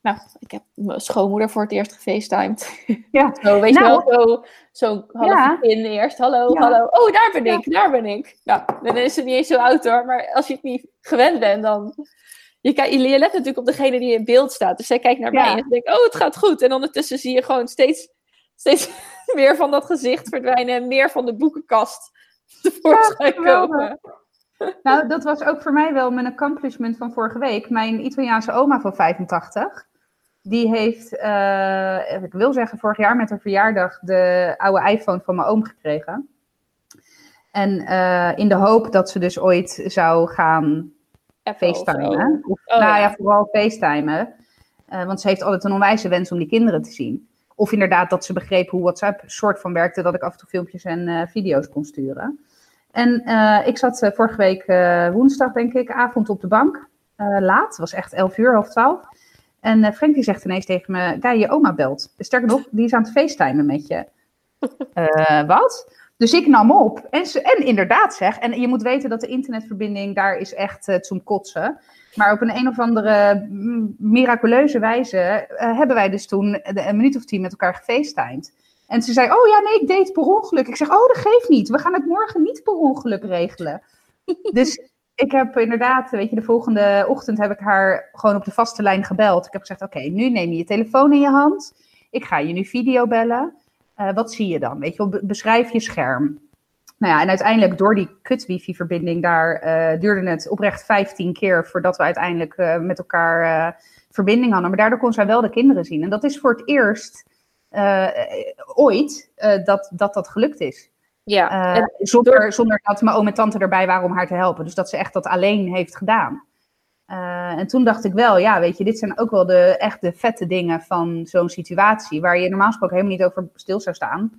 nou, ik heb mijn schoonmoeder voor het eerst gefacetimed. Ja. zo, weet nou, je wel, zo, zo half ja. in eerst. Hallo, ja. hallo. Oh, daar ben ik, daar ben ik. Nou, dan is het niet eens zo oud hoor. Maar als je het niet gewend bent, dan... Je, kijkt, je let natuurlijk op degene die in beeld staat. Dus zij kijkt naar mij en denkt, oh, het gaat goed. En ondertussen zie je gewoon steeds, steeds meer van dat gezicht verdwijnen. En meer van de boekenkast tevoorschijn komen. Nou, dat was ook voor mij wel mijn accomplishment van vorige week. Mijn Italiaanse oma van 85. Die heeft, uh, ik wil zeggen, vorig jaar met haar verjaardag de oude iPhone van mijn oom gekregen. En uh, in de hoop dat ze dus ooit zou gaan facetimen. Of, oh, nou ja. ja. vooral facetimen. Uh, want ze heeft altijd een onwijze wens om die kinderen te zien. Of inderdaad dat ze begreep hoe WhatsApp soort van werkte, dat ik af en toe filmpjes en video's kon sturen. En uh, ik zat uh, vorige week woensdag, denk ik, avond op de bank. laat, het was echt 11 uur, half 12. En Frank die zegt ineens tegen me, ja, je oma belt. Sterker nog, die is aan het facetimen met je. wat? Dus ik nam op. En, en inderdaad zeg, en je moet weten dat de internetverbinding daar is echt het zo'n kotsen. Maar op een een of andere miraculeuze wijze hebben wij dus toen een minuut of tien met elkaar gefacetimed. En ze zei, oh ja, nee, ik deed het per ongeluk. Ik zeg, oh, dat geeft niet. We gaan het morgen niet per ongeluk regelen. dus ik heb inderdaad, weet je, de volgende ochtend heb ik haar gewoon op de vaste lijn gebeld. Ik heb gezegd, oké, nu neem je je telefoon in je hand. Ik ga je nu video bellen. Uh, wat zie je dan? Weet je wel, beschrijf je scherm. Nou ja, en uiteindelijk door die kut wifi-verbinding daar uh, duurde het oprecht 15 keer voordat we uiteindelijk uh, met elkaar verbinding hadden. Maar daardoor kon zij wel de kinderen zien. En dat is voor het eerst ooit dat, dat dat gelukt is. Ja, zonder, zonder dat mijn oom en tante erbij waren om haar te helpen. Dus dat ze echt dat alleen heeft gedaan. En toen dacht ik wel, ja, weet je, dit zijn ook wel de echt de vette dingen van zo'n situatie, waar je normaal gesproken helemaal niet over stil zou staan.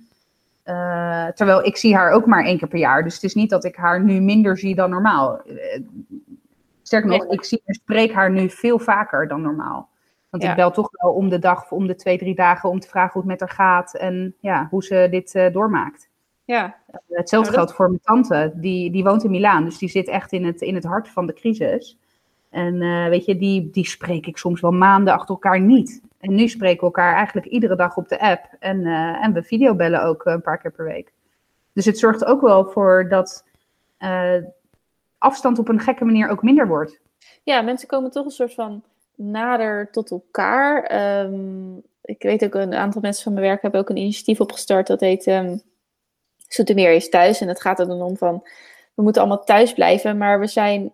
terwijl ik zie haar ook maar één keer per jaar. Dus het is niet dat ik haar nu minder zie dan normaal. sterker nog, ik zie en spreek haar nu veel vaker dan normaal. Want ik bel toch wel om de dag of om de twee, drie dagen om te vragen hoe het met haar gaat en ja, hoe ze dit uh, doormaakt. Ja. Hetzelfde geldt voor mijn tante, die, die woont in Milaan, dus die zit echt in het, in het hart van de crisis. En uh, weet je, die, die spreek ik soms wel maanden achter elkaar niet. En nu spreken we elkaar eigenlijk iedere dag op de app en, en we videobellen ook een paar keer per week. Dus het zorgt ook wel voor dat afstand op een gekke manier ook minder wordt. Ja, mensen komen toch een soort van nader tot elkaar. Ehm, ik weet ook een aantal mensen van mijn werk hebben ook een initiatief opgestart dat heet um, Soetermeer is thuis. En het gaat er dan om van we moeten allemaal thuis blijven, maar we zijn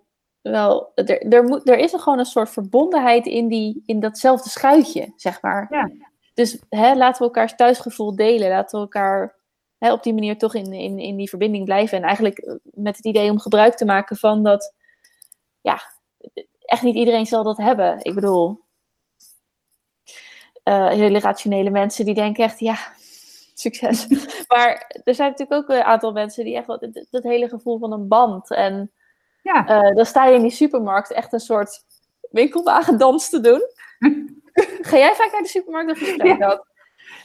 wel, er, er, moet, er is er gewoon een soort verbondenheid in, die, in datzelfde schuitje, zeg maar. Ja. Dus hè, laten we elkaars thuisgevoel delen, laten we elkaar hè, op die manier toch in, in, in die verbinding blijven. En eigenlijk met het idee om gebruik te maken van dat, ja, echt niet iedereen zal dat hebben. Ik bedoel, uh, hele rationele mensen die denken echt, ja, succes. maar er zijn natuurlijk ook een aantal mensen die echt wat, dat, hele gevoel van een band. En ja. Uh, dan sta je in die supermarkt echt een soort winkelwagendans te doen. Ga jij vaak naar de supermarkt of ja. dat?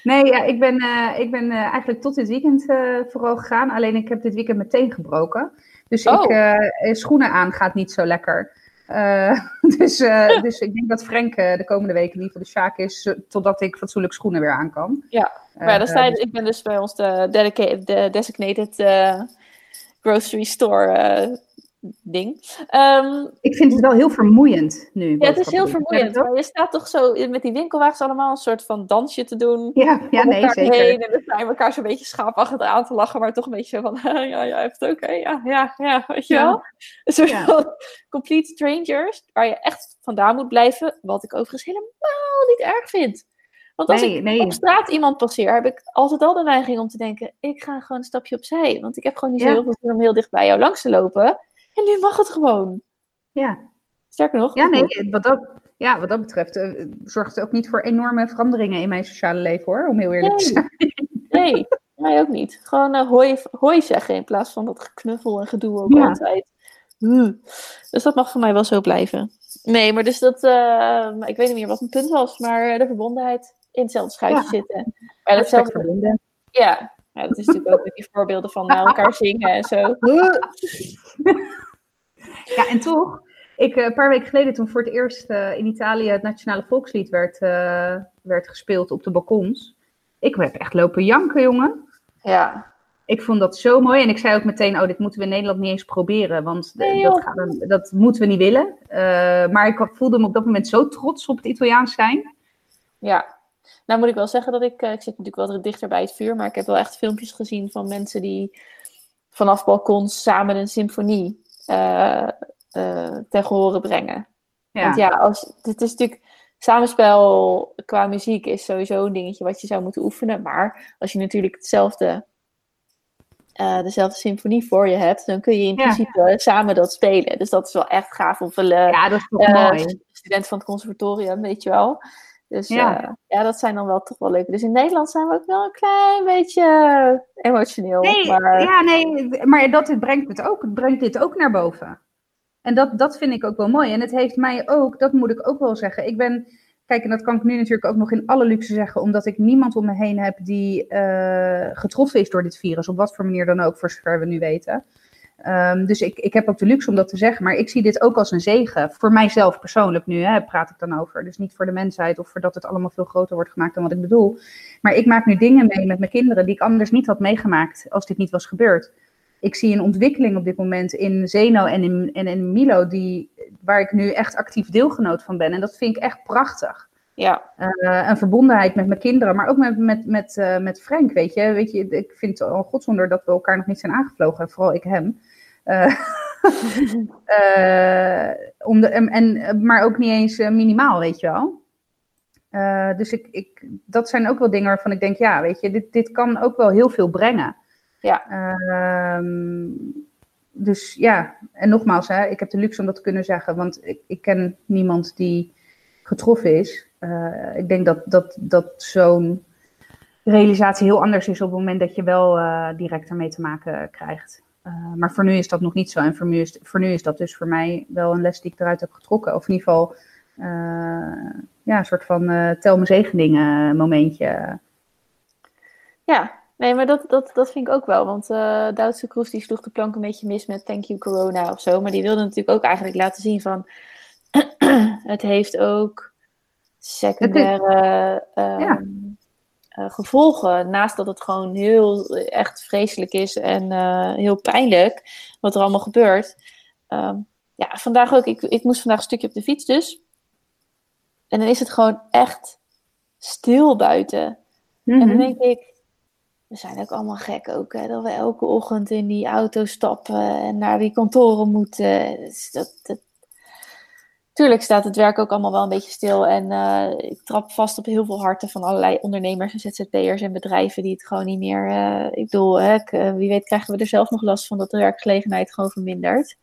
Nee, ja, ik ben, uh, ik ben uh, eigenlijk tot dit weekend vooral gegaan. Alleen ik heb dit weekend meteen gebroken. Dus oh. ik, schoenen aan gaat niet zo lekker. Dus, dus ik denk dat Frank de komende weken in ieder geval de Sjaak is, totdat ik fatsoenlijk schoenen weer aan kan. Ja, maar dan sta je, ik ben dus bij ons de, dedicated, de designated grocery store ding. Um, ik vind het wel heel vermoeiend nu. Ja, het is heel vermoeiend. Maar je staat toch zo met die winkelwagens allemaal een soort van dansje te doen. Ja, ja nee, zeker. Heen, en dan zijn elkaar zo'n beetje schaapachtig aan te lachen, maar toch een beetje van, ja, ja, het oké, ja, ja, ja, weet je ja. wel. Een soort ja. van complete strangers, waar je echt vandaan moet blijven, wat ik overigens helemaal niet erg vind. Want als nee, ik nee. op straat iemand passeer, heb ik altijd al de neiging om te denken, ik ga gewoon een stapje opzij, want ik heb gewoon niet zo heel veel zin om heel dicht bij jou langs te lopen. En nu mag het gewoon. Ja. Sterker nog. Ja, nee, wat dat, ja, wat dat betreft uh, zorgt het ook niet voor enorme veranderingen in mijn sociale leven hoor, om heel eerlijk nee. te zijn. Nee, mij ook niet. Gewoon uh, hoi, hoi zeggen in plaats van dat geknuffel en gedoe ook Ja. altijd. Hm. Dus dat mag voor mij wel zo blijven. Nee, maar dus dat, uh, ik weet niet meer wat mijn punt was, maar de verbondenheid in hetzelfde schuitje Ja. zitten. Maar ja, ja, dat is natuurlijk ook met die voorbeelden van naar elkaar zingen en zo. Ja, en toch, ik, eh, een paar weken geleden toen voor het eerst eh, in Italië het nationale volkslied werd, eh, werd gespeeld op de balkons. Ik heb echt lopen janken, jongen. Ja, Ik vond dat zo mooi. En ik zei ook meteen, oh, dit moeten we in Nederland niet eens proberen. Want Nee, dat, dan- dat moeten we niet willen. Maar ik voelde me op dat moment zo trots op het Italiaans zijn. Ja, nou moet ik wel zeggen dat ik, eh, ik zit natuurlijk wel dichter bij het vuur, maar ik heb wel echt filmpjes gezien van mensen die vanaf balkons samen een symfonie eh tegen horen brengen. Ja. Want ja, als, het is natuurlijk, samenspel qua muziek is sowieso een dingetje wat je zou moeten oefenen, maar als je natuurlijk hetzelfde, dezelfde symfonie voor je hebt, dan kun je in Ja. principe samen dat spelen. Dus dat is wel echt gaaf. Of een, ja, dat is toch mooi. student van het conservatorium, weet je wel. Dus Ja. ja. ja, dat zijn dan wel toch wel leuke. Dus in Nederland zijn we ook wel een klein beetje emotioneel. Nee, maar ja, nee, maar dat het brengt het ook. Het brengt dit ook naar boven. En dat, dat vind ik ook wel mooi. En het heeft mij ook, dat moet ik ook wel zeggen. Ik ben, kijk, en dat kan ik nu natuurlijk ook nog in alle luxe zeggen, omdat ik niemand om me heen heb die eh, getroffen is door dit virus, op wat voor manier dan ook, voor zover we nu weten. Ehm, dus ik, ik heb ook de luxe om dat te zeggen, maar ik zie dit ook als een zegen. Voor mijzelf persoonlijk nu, hè, praat ik dan over. Dus niet voor de mensheid of voor dat het allemaal veel groter wordt gemaakt dan wat ik bedoel. Maar ik maak nu dingen mee met mijn kinderen die ik anders niet had meegemaakt als dit niet was gebeurd. Ik zie een ontwikkeling op dit moment in Zeno en in, en in Milo, die, waar ik nu echt actief deelgenoot van ben. En dat vind ik echt prachtig. ja, Eh, een verbondenheid met mijn kinderen, maar ook met, met, met, eh, met Frank, weet je. weet je. Ik vind het al godzonder dat we elkaar nog niet zijn aangevlogen, vooral ik hem. Eh, eh, om de, en, en, maar ook niet eens eh, minimaal, weet je wel. Dus ik, ik, dat zijn ook wel dingen waarvan ik denk, ja, weet je, dit, dit kan ook wel heel veel brengen. Ja. Ehm, dus ja, en nogmaals, hè, ik heb de luxe om dat te kunnen zeggen, want ik, ik ken niemand die getroffen is. Uh, ik denk dat, dat, dat zo'n realisatie heel anders is op het moment dat je wel uh, direct ermee te maken krijgt. Uh, maar voor nu is dat nog niet zo. En voor nu, is, voor nu is dat dus voor mij wel een les die ik eruit heb getrokken. Of in ieder geval ja, een soort van tel me zegeningen momentje. Ja, Nee, maar dat, dat, dat vind ik ook wel. Want uh, Duitse Kroes die sloeg de plank een beetje mis met Thank You Corona of zo. Maar die wilde natuurlijk ook eigenlijk laten zien van... het heeft ook secundaire uh, gevolgen. Naast dat het gewoon heel echt vreselijk is en uh, heel pijnlijk wat er allemaal gebeurt. Um, ja, vandaag ook. Ik, ik moest vandaag een stukje op de fiets dus. En dan is het gewoon echt stil buiten. En dan mhm. denk ik, we zijn ook allemaal gek ook, hè, dat we elke ochtend in die auto stappen en naar die kantoren moeten. Dus dat, dat... Tuurlijk staat het werk ook allemaal wel een beetje stil. En uh, ik trap vast op heel veel harten van allerlei ondernemers en ZZP'ers en bedrijven die het gewoon niet meer. Uh, ik bedoel, hè, eh, wie weet krijgen we er zelf nog last van dat de werkgelegenheid gewoon vermindert.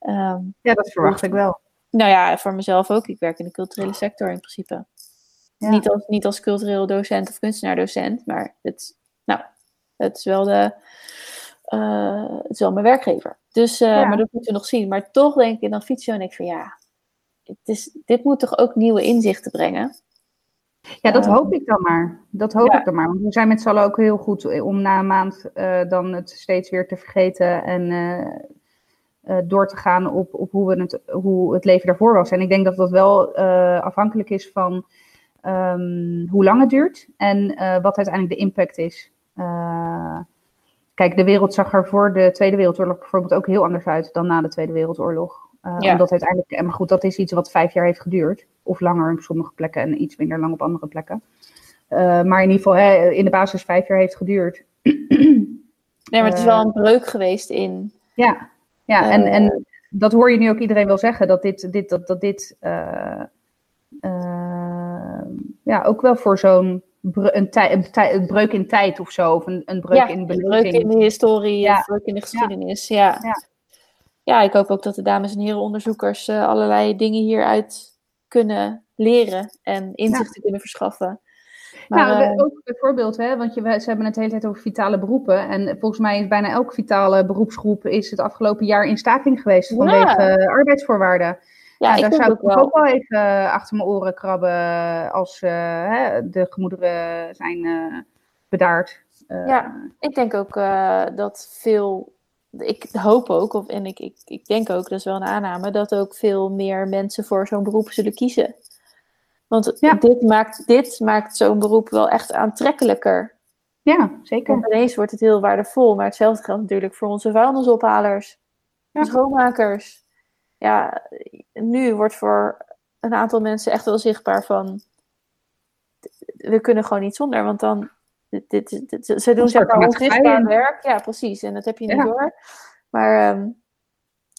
Um, ja, dat verwacht ik wel. Nou ja, voor mezelf ook. Ik werk in de culturele sector in principe. Ja. Niet, als, niet als cultureel docent of kunstenaar-docent, maar het, nou, het is wel, de, uh, het is wel mijn werkgever. Dus, Maar dat moeten we nog zien. Maar toch denk ik, dan fiets je en ik van ja, het is, dit moet toch ook nieuwe inzichten brengen? Ja, dat hoop ik dan maar. Dat hoop ik dan maar. Want we zijn met z'n allen ook heel goed om na een maand uh, dan het steeds weer te vergeten en uh, door te gaan op, op hoe, we het, hoe het leven daarvoor was. En ik denk dat dat wel afhankelijk is van um, hoe lang het duurt en wat uiteindelijk de impact is. Kijk, de wereld zag er voor de Tweede Wereldoorlog bijvoorbeeld ook heel anders uit dan na de Tweede Wereldoorlog. Uh, ja. Omdat uiteindelijk, maar goed, dat is iets wat vijf jaar heeft geduurd. Of langer op sommige plekken en iets minder lang op andere plekken. Uh, maar in ieder geval, hè, in de basis vijf jaar heeft geduurd. Nee, maar het is wel een breuk geweest in. Ja, ja en, en dat hoor je nu ook iedereen wel zeggen, dat dit, dit, dat, dat dit ja, ook wel voor zo'n een, een, een, breuk in tijd of zo, of een, een breuk ja, in beleving. Een breuk in de historie, ja. een breuk in de geschiedenis, ja. ja. Ja. ik hoop ook dat de dames en heren onderzoekers uh, allerlei dingen hieruit kunnen leren en inzichten kunnen verschaffen. Maar, uh, ook bijvoorbeeld, hè, want je, ze hebben het de hele tijd over vitale beroepen. En volgens mij is bijna elke vitale beroepsgroep is het afgelopen jaar in staking geweest vanwege arbeidsvoorwaarden. Ja, daar zou ik ook wel. ook wel even eh, achter mijn oren krabben als uh, hè, de gemoederen zijn uh, bedaard. ja, ik denk ook dat veel, ik hoop ook, of, en ik, ik, ik denk ook, dat is wel een aanname, dat ook veel meer mensen voor zo'n beroep zullen kiezen. Want ja. dit maakt, dit maakt zo'n beroep wel echt aantrekkelijker. Ja, zeker. Want ineens wordt het heel waardevol, maar hetzelfde geldt natuurlijk voor onze vuilnisophalers, ja. schoonmakers ja, nu wordt voor een aantal mensen echt wel zichtbaar van we kunnen gewoon niet zonder, want dan dit, dit, dit ze doen zeg maar onzichtbaar werk. Ja, precies. En dat heb je niet ja. door. Maar, um,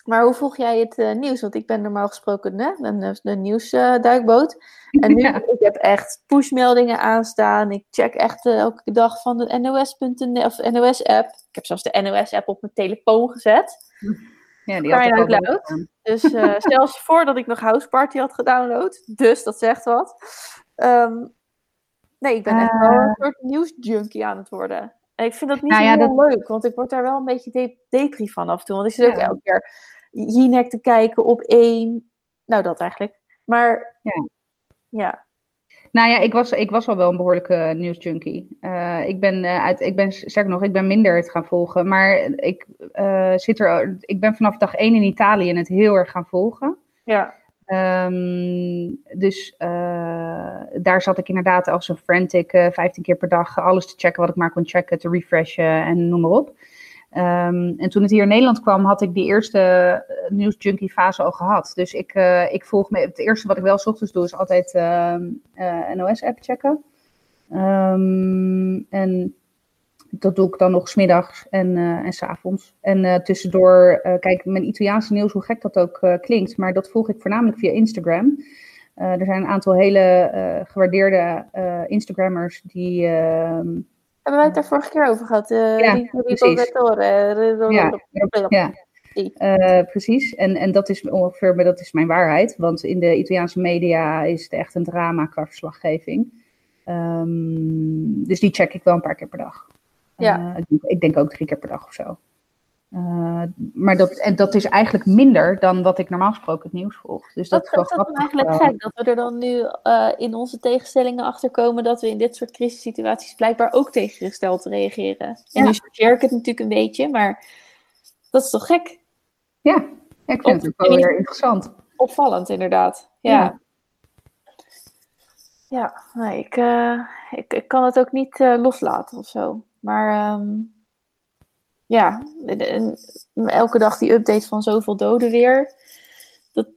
maar hoe volg jij het uh, nieuws? Want ik ben normaal gesproken hè, een, een nieuwsduikboot. Uh, en nu, ja. ik heb echt pushmeldingen aanstaan. Ik check echt uh, elke dag van de NOS.nl of NOS-app. Ik heb zelfs de NOS-app op mijn telefoon gezet. Ja, die had ik luid. Dus zelfs voordat ik nog House Party had gedownload. Dus dat zegt wat. Um, nee, ik ben echt wel een soort nieuwsjunkie aan het worden. En ik vind dat niet nou ja, heel dat... leuk, want ik word daar wel een beetje de depri van af en toe. Want ik zit ook elke keer Jinek te kijken op één. Nou, dat eigenlijk. Maar ja. ja. Nou ja, ik was, ik was al wel een behoorlijke nieuwsjunkie. Uh, ik ben uh, uit, ik ben, zeg nog, ik ben minder het gaan volgen. Maar ik uh, zit er, ik ben vanaf dag één in Italië het heel erg gaan volgen. Ja. Um, dus daar zat ik inderdaad als een frantic 15 keer per dag alles te checken wat ik maar kon checken, te refreshen en noem maar op. Um, en toen het hier in Nederland kwam, had ik die eerste uh, nieuwsjunkie fase al gehad. Dus ik, uh, ik volg me. Het eerste wat ik wel s ochtends doe, is altijd uh, NOS-app checken. Um, en dat doe ik dan nog smiddags en, en s avonds. En tussendoor, kijk, mijn Italiaanse nieuws, hoe gek dat ook klinkt, maar dat volg ik voornamelijk via Instagram. er zijn een aantal hele gewaardeerde Instagrammers die ehm, hebben wij het daar vorige keer over gehad? Uh, ja, die ja, ja. Uh, precies, en, en dat is ongeveer, dat is mijn waarheid, want in de Italiaanse media is het echt een drama qua verslaggeving. Um, dus die check ik wel een paar keer per dag. Ja. Uh, ik denk ook drie keer per dag of zo. Uh, maar dat, en dat is eigenlijk minder dan wat ik normaal gesproken het nieuws volg. Dus dat, dat is wel eigenlijk gek dat we er dan nu uh, in onze tegenstellingen achter komen dat we in dit soort crisissituaties blijkbaar ook tegengesteld reageren. En ja. nu chargeer ik het natuurlijk een beetje, maar dat is toch gek? Ja, ik vind het ook wel weer interessant. Opvallend, inderdaad. Ja. Ja, nee, ik, ik, ik, kan het ook niet loslaten of zo. Maar um, ja, elke dag die update van zoveel doden weer. Dat,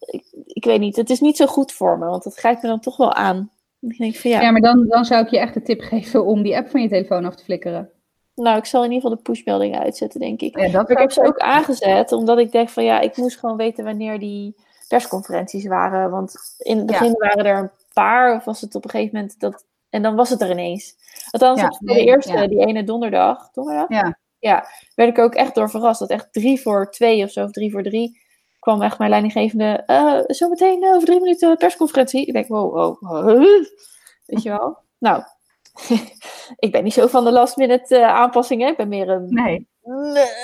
ik, ik, weet niet, het is niet zo goed voor me, want dat grijpt me dan toch wel aan. Ik denk van, ja. ja, maar dan, dan zou ik je echt de tip geven om die app van je telefoon af te flikkeren. Nou, ik zal in ieder geval de pushmeldingen uitzetten, denk ik. Ja, dat ik heb ze ook aangezet, omdat ik denk van ja, ik moest gewoon weten wanneer die persconferenties waren. Want in het begin waren er een paar, of was het op een gegeven moment dat. En dan was het er ineens. Althans, ja, de eerste, die ene donderdag. Donderdag? Ja ja, werd ik ook echt door verrast. Dat echt drie voor twee of zo, of drie voor drie, kwam echt mijn leidinggevende. Uh, zometeen over drie minuten persconferentie. Ik denk, wow, wow, weet je wel. Nou, ik ben niet zo van de last minute uh, aanpassingen. Ik ben meer een, nee.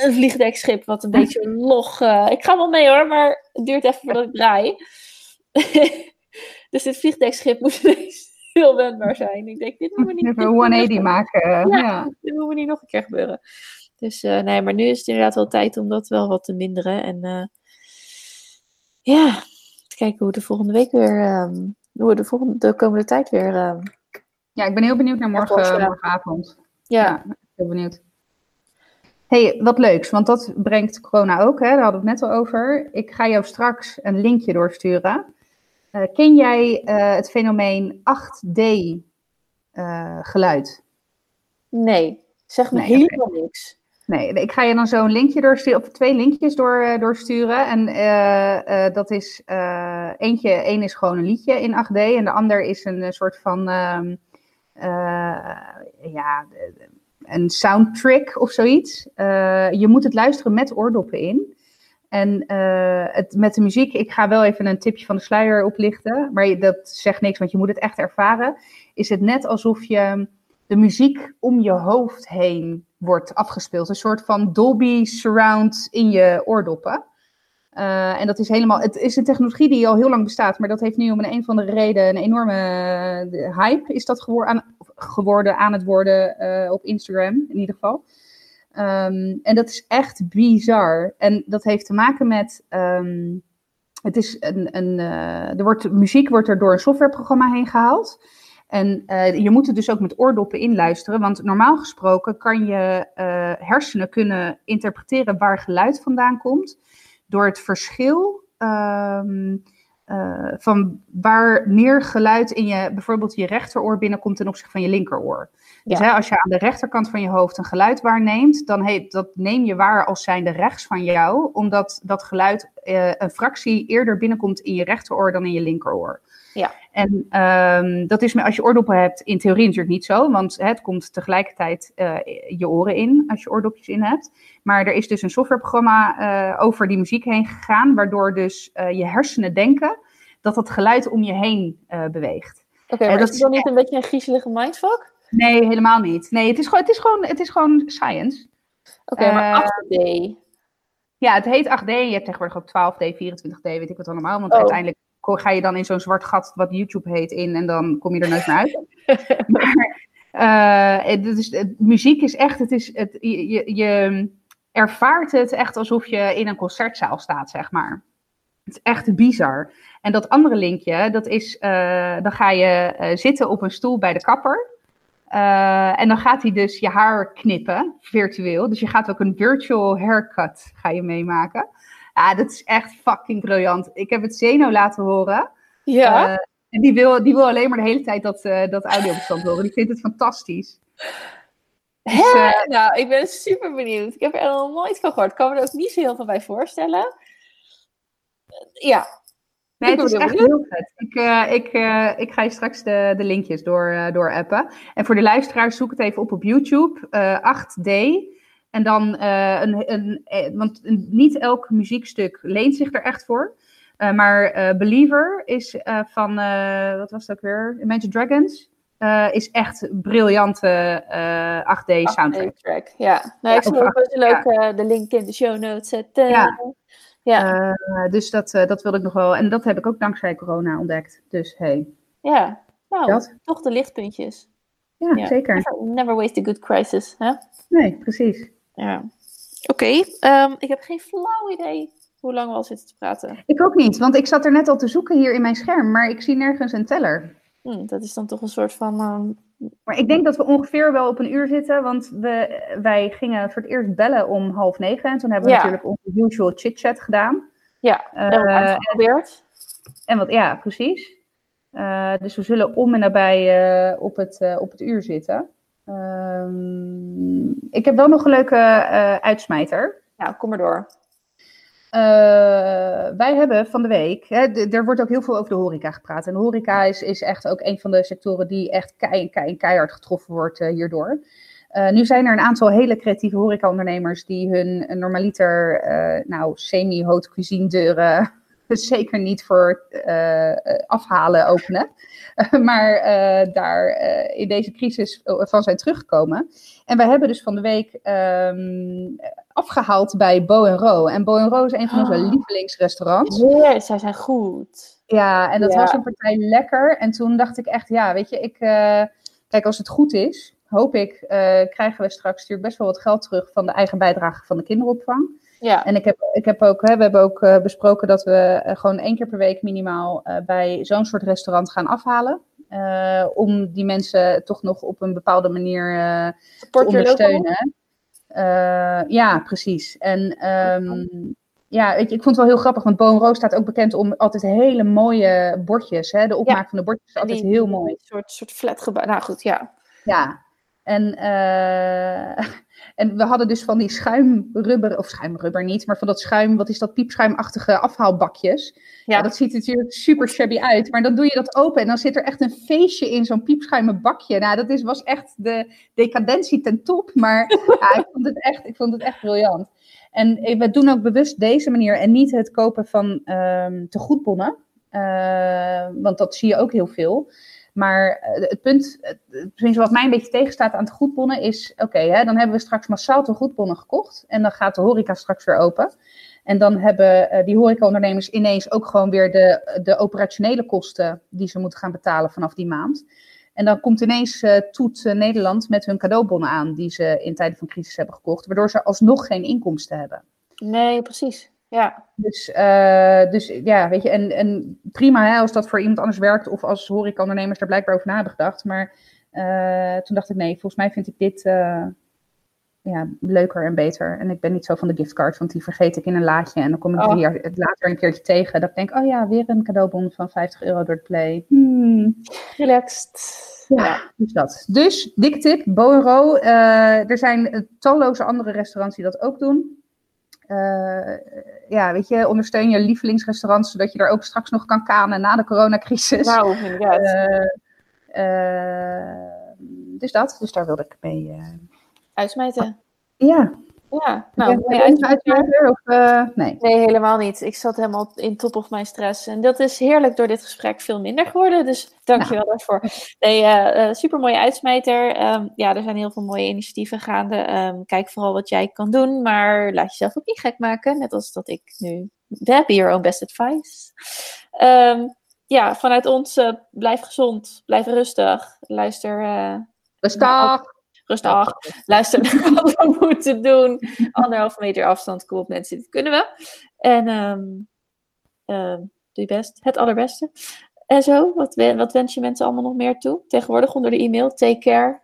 een vliegdekschip wat een beetje log. Ik ga wel mee hoor, maar het duurt even voordat ik draai. dus dit vliegdekschip moest ineens heel wendbaar zijn. Ik denk, dit moet we niet. Even 180 maken. Ja, ja, dit moet niet nog een keer gebeuren. Dus uh, nee, maar nu is het inderdaad wel tijd om dat wel wat te minderen. En uh, ja, te kijken hoe de volgende week weer, um, hoe de, volgende, de komende tijd weer. Um, ja, ik ben heel benieuwd naar morgen, morgenavond. Ja. ja, heel benieuwd. hey, wat leuks, want dat brengt corona ook, hè? daar hadden we het net al over. Ik ga jou straks een linkje doorsturen. Uh, ken jij het fenomeen 8D geluid? Nee, zeg me nee, helemaal niks. Nee, ik ga je dan zo een linkje doorsturen, of twee linkjes door, uh, doorsturen. En uh, uh, dat is, eentje, één is gewoon een liedje in 8D en de ander is een soort van, ehm, ja, een soundtrack of zoiets. je moet het luisteren met oordoppen in. En het, met de muziek, ik ga wel even een tipje van de sluier oplichten, maar dat zegt niks, want je moet het echt ervaren. Is het net alsof je de muziek om je hoofd heen wordt afgespeeld. Een soort van Dolby surround in je oordoppen. Uh, en dat is helemaal, het is een technologie die al heel lang bestaat, maar dat heeft nu om een, of andere reden een enorme hype is dat geworden aan, geworden aan het worden op Instagram in ieder geval. Um, en dat is echt bizar. En dat heeft te maken met, um, het is een, een uh, er wordt, muziek wordt er door een softwareprogramma heen gehaald. En uh, je moet er dus ook met oordoppen in luisteren, want normaal gesproken kan je uh, hersenen kunnen interpreteren waar geluid vandaan komt door het verschil um, uh, van wanneer geluid in je, bijvoorbeeld je rechteroor binnenkomt ten opzichte van je linkeroor. Dus hè, als je aan de rechterkant van je hoofd een geluid waarneemt, dan heet, dat neem je waar als zijnde rechts van jou, omdat dat geluid een fractie eerder binnenkomt in je rechteroor dan in je linkeroor. Ja. En um, dat is als je oordoppen hebt, in theorie natuurlijk niet zo, want het komt tegelijkertijd uh, je oren in als je oordopjes in hebt. Maar er is dus een softwareprogramma uh, over die muziek heen gegaan, waardoor dus uh, je hersenen denken dat het geluid om je heen beweegt. Oké, okay, maar dat is dan niet een beetje een griezelige mindfuck? Nee, helemaal niet. Nee, het is gewoon, het is gewoon, het is gewoon science. Oké, okay, maar 8D? Ja, het heet 8D. Je hebt tegenwoordig ook 12D, 24D, weet ik wat allemaal. Want oh. uiteindelijk ga je dan in zo'n zwart gat, wat YouTube heet, in en dan kom je er nooit meer uit. maar uh, het is, muziek is echt, het is, het, je, je ervaart het echt alsof je in een concertzaal staat, zeg maar. Het is echt bizar. En dat andere linkje, dat is, uh, dan ga je uh, zitten op een stoel bij de kapper. Uh, en dan gaat hij dus je haar knippen, virtueel. Dus je gaat ook een virtual haircut ga je meemaken. Ja, dat is echt fucking briljant. Ik heb het Zeno laten horen. Ja. Uh, en die wil, die wil alleen maar de hele tijd dat, uh, dat audiobestand horen. Die vindt het fantastisch. Dus, uh, nou, ik ben super benieuwd. Ik heb er nog nooit van gehoord. Ik kan me er ook niet zo heel veel bij voorstellen. Ja. Nee, het is echt heel vet. Ik, ik, ik ga je straks de, de linkjes door, door appen. En voor de luisteraars, zoek het even op op YouTube. 8D En dan een, een, want niet elk muziekstuk leent zich er echt voor. Maar Believer is van, wat was dat ook weer? Imagine Dragons. is echt briljante 8D soundtrack. 8D track, ja. Nou, ik zal ook leuk de link in de show notes zetten. Ja. Ja. dus dat, dat wil ik nog wel. En dat heb ik ook dankzij corona ontdekt. Dus hey. Ja, nou, dat. toch de lichtpuntjes. Ja, zeker. Never, never, waste a good crisis, hè? Nee, precies. Ja. Oké, okay, um, ehm, ik heb geen flauw idee hoe lang we al zitten te praten. Ik ook niet, want ik zat er net al te zoeken hier in mijn scherm, maar ik zie nergens een teller. Hm, dat is dan toch een soort van. Um... Maar ik denk dat we ongeveer wel op een uur zitten, want we, wij gingen voor het eerst bellen om half negen. En toen hebben we ja. natuurlijk onze usual chit-chat gedaan. Ja, uh, geprobeerd. En wat, ja, precies. Uh, dus we zullen om en nabij uh, op, het, op het uur zitten. Um, ik heb wel nog een leuke uitsmijter. Ja, kom maar door. Wij hebben van de week, hè, er wordt ook heel veel over de horeca gepraat. En de horeca is, is echt ook een van de sectoren die echt kei, kei, keihard getroffen wordt uh, hierdoor. Uh, nu zijn er een aantal hele creatieve horecaondernemers die hun normaliter, nou, semi-haute cuisine deuren zeker niet voor uh, afhalen openen. maar uh, daar in deze crisis van zijn teruggekomen. En wij hebben dus van de week um, afgehaald bij Bo Ro. En Bo Ro is een van onze oh. lievelingsrestaurants. Ja, zij zijn goed. Ja, en dat ja. was een partij lekker. En toen dacht ik echt, ja, weet je, ik, kijk, als het goed is, hoop ik, krijgen we straks natuurlijk best wel wat geld terug van de eigen bijdrage van de kinderopvang. Ja. En ik heb, ik heb ook, hè, we hebben ook uh, besproken dat we uh, gewoon één keer per week minimaal uh, bij zo'n soort restaurant gaan afhalen. om die mensen toch nog op een bepaalde manier te ondersteunen. ja, precies. En um, ja, je, ik vond het wel heel grappig, want Boon staat ook bekend om altijd hele mooie bordjes. Hè? De opmaak ja. van de bordjes is altijd die, heel mooi. Een soort, soort flat gebouw. Nou goed, ja. Ja, en, uh, en we hadden dus van die schuimrubber, of schuimrubber niet, maar van dat schuim, wat is dat, piepschuimachtige afhaalbakjes. Ja. ja. dat ziet er natuurlijk super shabby uit, maar dan doe je dat open en dan zit er echt een feestje in zo'n piepschuimen bakje. Nou, dat is, was echt de decadentie ten top, maar ja, ik, vond het echt, ik vond het echt briljant. En we doen ook bewust deze manier en niet het kopen van um, tegoedbonnen, uh, want dat zie je ook heel veel. Maar eh, het punt, het, wat mij een beetje tegenstaat aan de goedbonnen is, oké, dan hebben we straks massaal de goedbonnen gekocht en dan gaat de horeca straks weer open. En dan hebben uh, die horecaondernemers ineens ook gewoon weer de, de operationele kosten die ze moeten gaan betalen vanaf die maand. En dan komt ineens uh, Toet Nederland met hun cadeaubonnen aan die ze in tijden van crisis hebben gekocht, waardoor ze alsnog geen inkomsten hebben. Nee, precies. Ja. Dus, uh, dus ja, weet je, en, en prima hè, als dat voor iemand anders werkt of als horecaondernemers daar blijkbaar over na hebben gedacht. Maar uh, toen dacht ik, nee, volgens mij vind ik dit uh, ja, leuker en beter. En ik ben niet zo van de giftcard, want die vergeet ik in een laadje. En dan kom ik oh. jaar later een keertje tegen. Dat ik denk, oh ja, weer een cadeaubon van 50 euro door de play. Hmm. Relaxed. Ja, dus dat. Dus, dikke tip, Bo er zijn talloze andere restaurants die dat ook doen. Uh, ja, weet je, ondersteun je lievelingsrestaurant, zodat je er ook straks nog kan kanen na de coronacrisis. Nou, inderdaad. Uh, uh, dus dat, dus daar wilde ik mee... Uitsmijten. Ja. Ja, nou, uitsmijten of nee? Nee, helemaal niet. Ik zat helemaal in top of mijn stress. En dat is heerlijk door dit gesprek veel minder geworden. Dus dank je wel nou. daarvoor. Nee, uh, super mooie uitsmijter. Um, ja, er zijn heel veel mooie initiatieven gaande. Um, kijk vooral wat jij kan doen. Maar laat jezelf ook niet gek maken. Net als dat ik nu. Be your own best advice. Um, ja, vanuit ons uh, blijf gezond. Blijf rustig. Luister. Uh, rustig. Rustig. Luister naar wat we moeten doen. Anderhalve meter afstand. Kom op mensen. Dit kunnen we. En um, doe je best. Het allerbeste. En zo, wat, wat wens je mensen allemaal nog meer toe? Tegenwoordig onder de e-mail. Take care.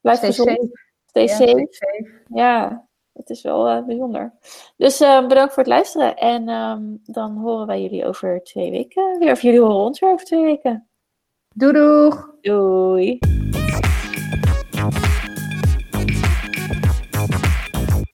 Blijf Stay gezond. Safe. Stay, ja, safe. stay safe. Ja, het is wel uh, bijzonder. Dus uh, bedankt voor het luisteren. En um, dan horen wij jullie over twee weken weer. Of jullie horen ons weer over twee weken. Doei doeg! Doei!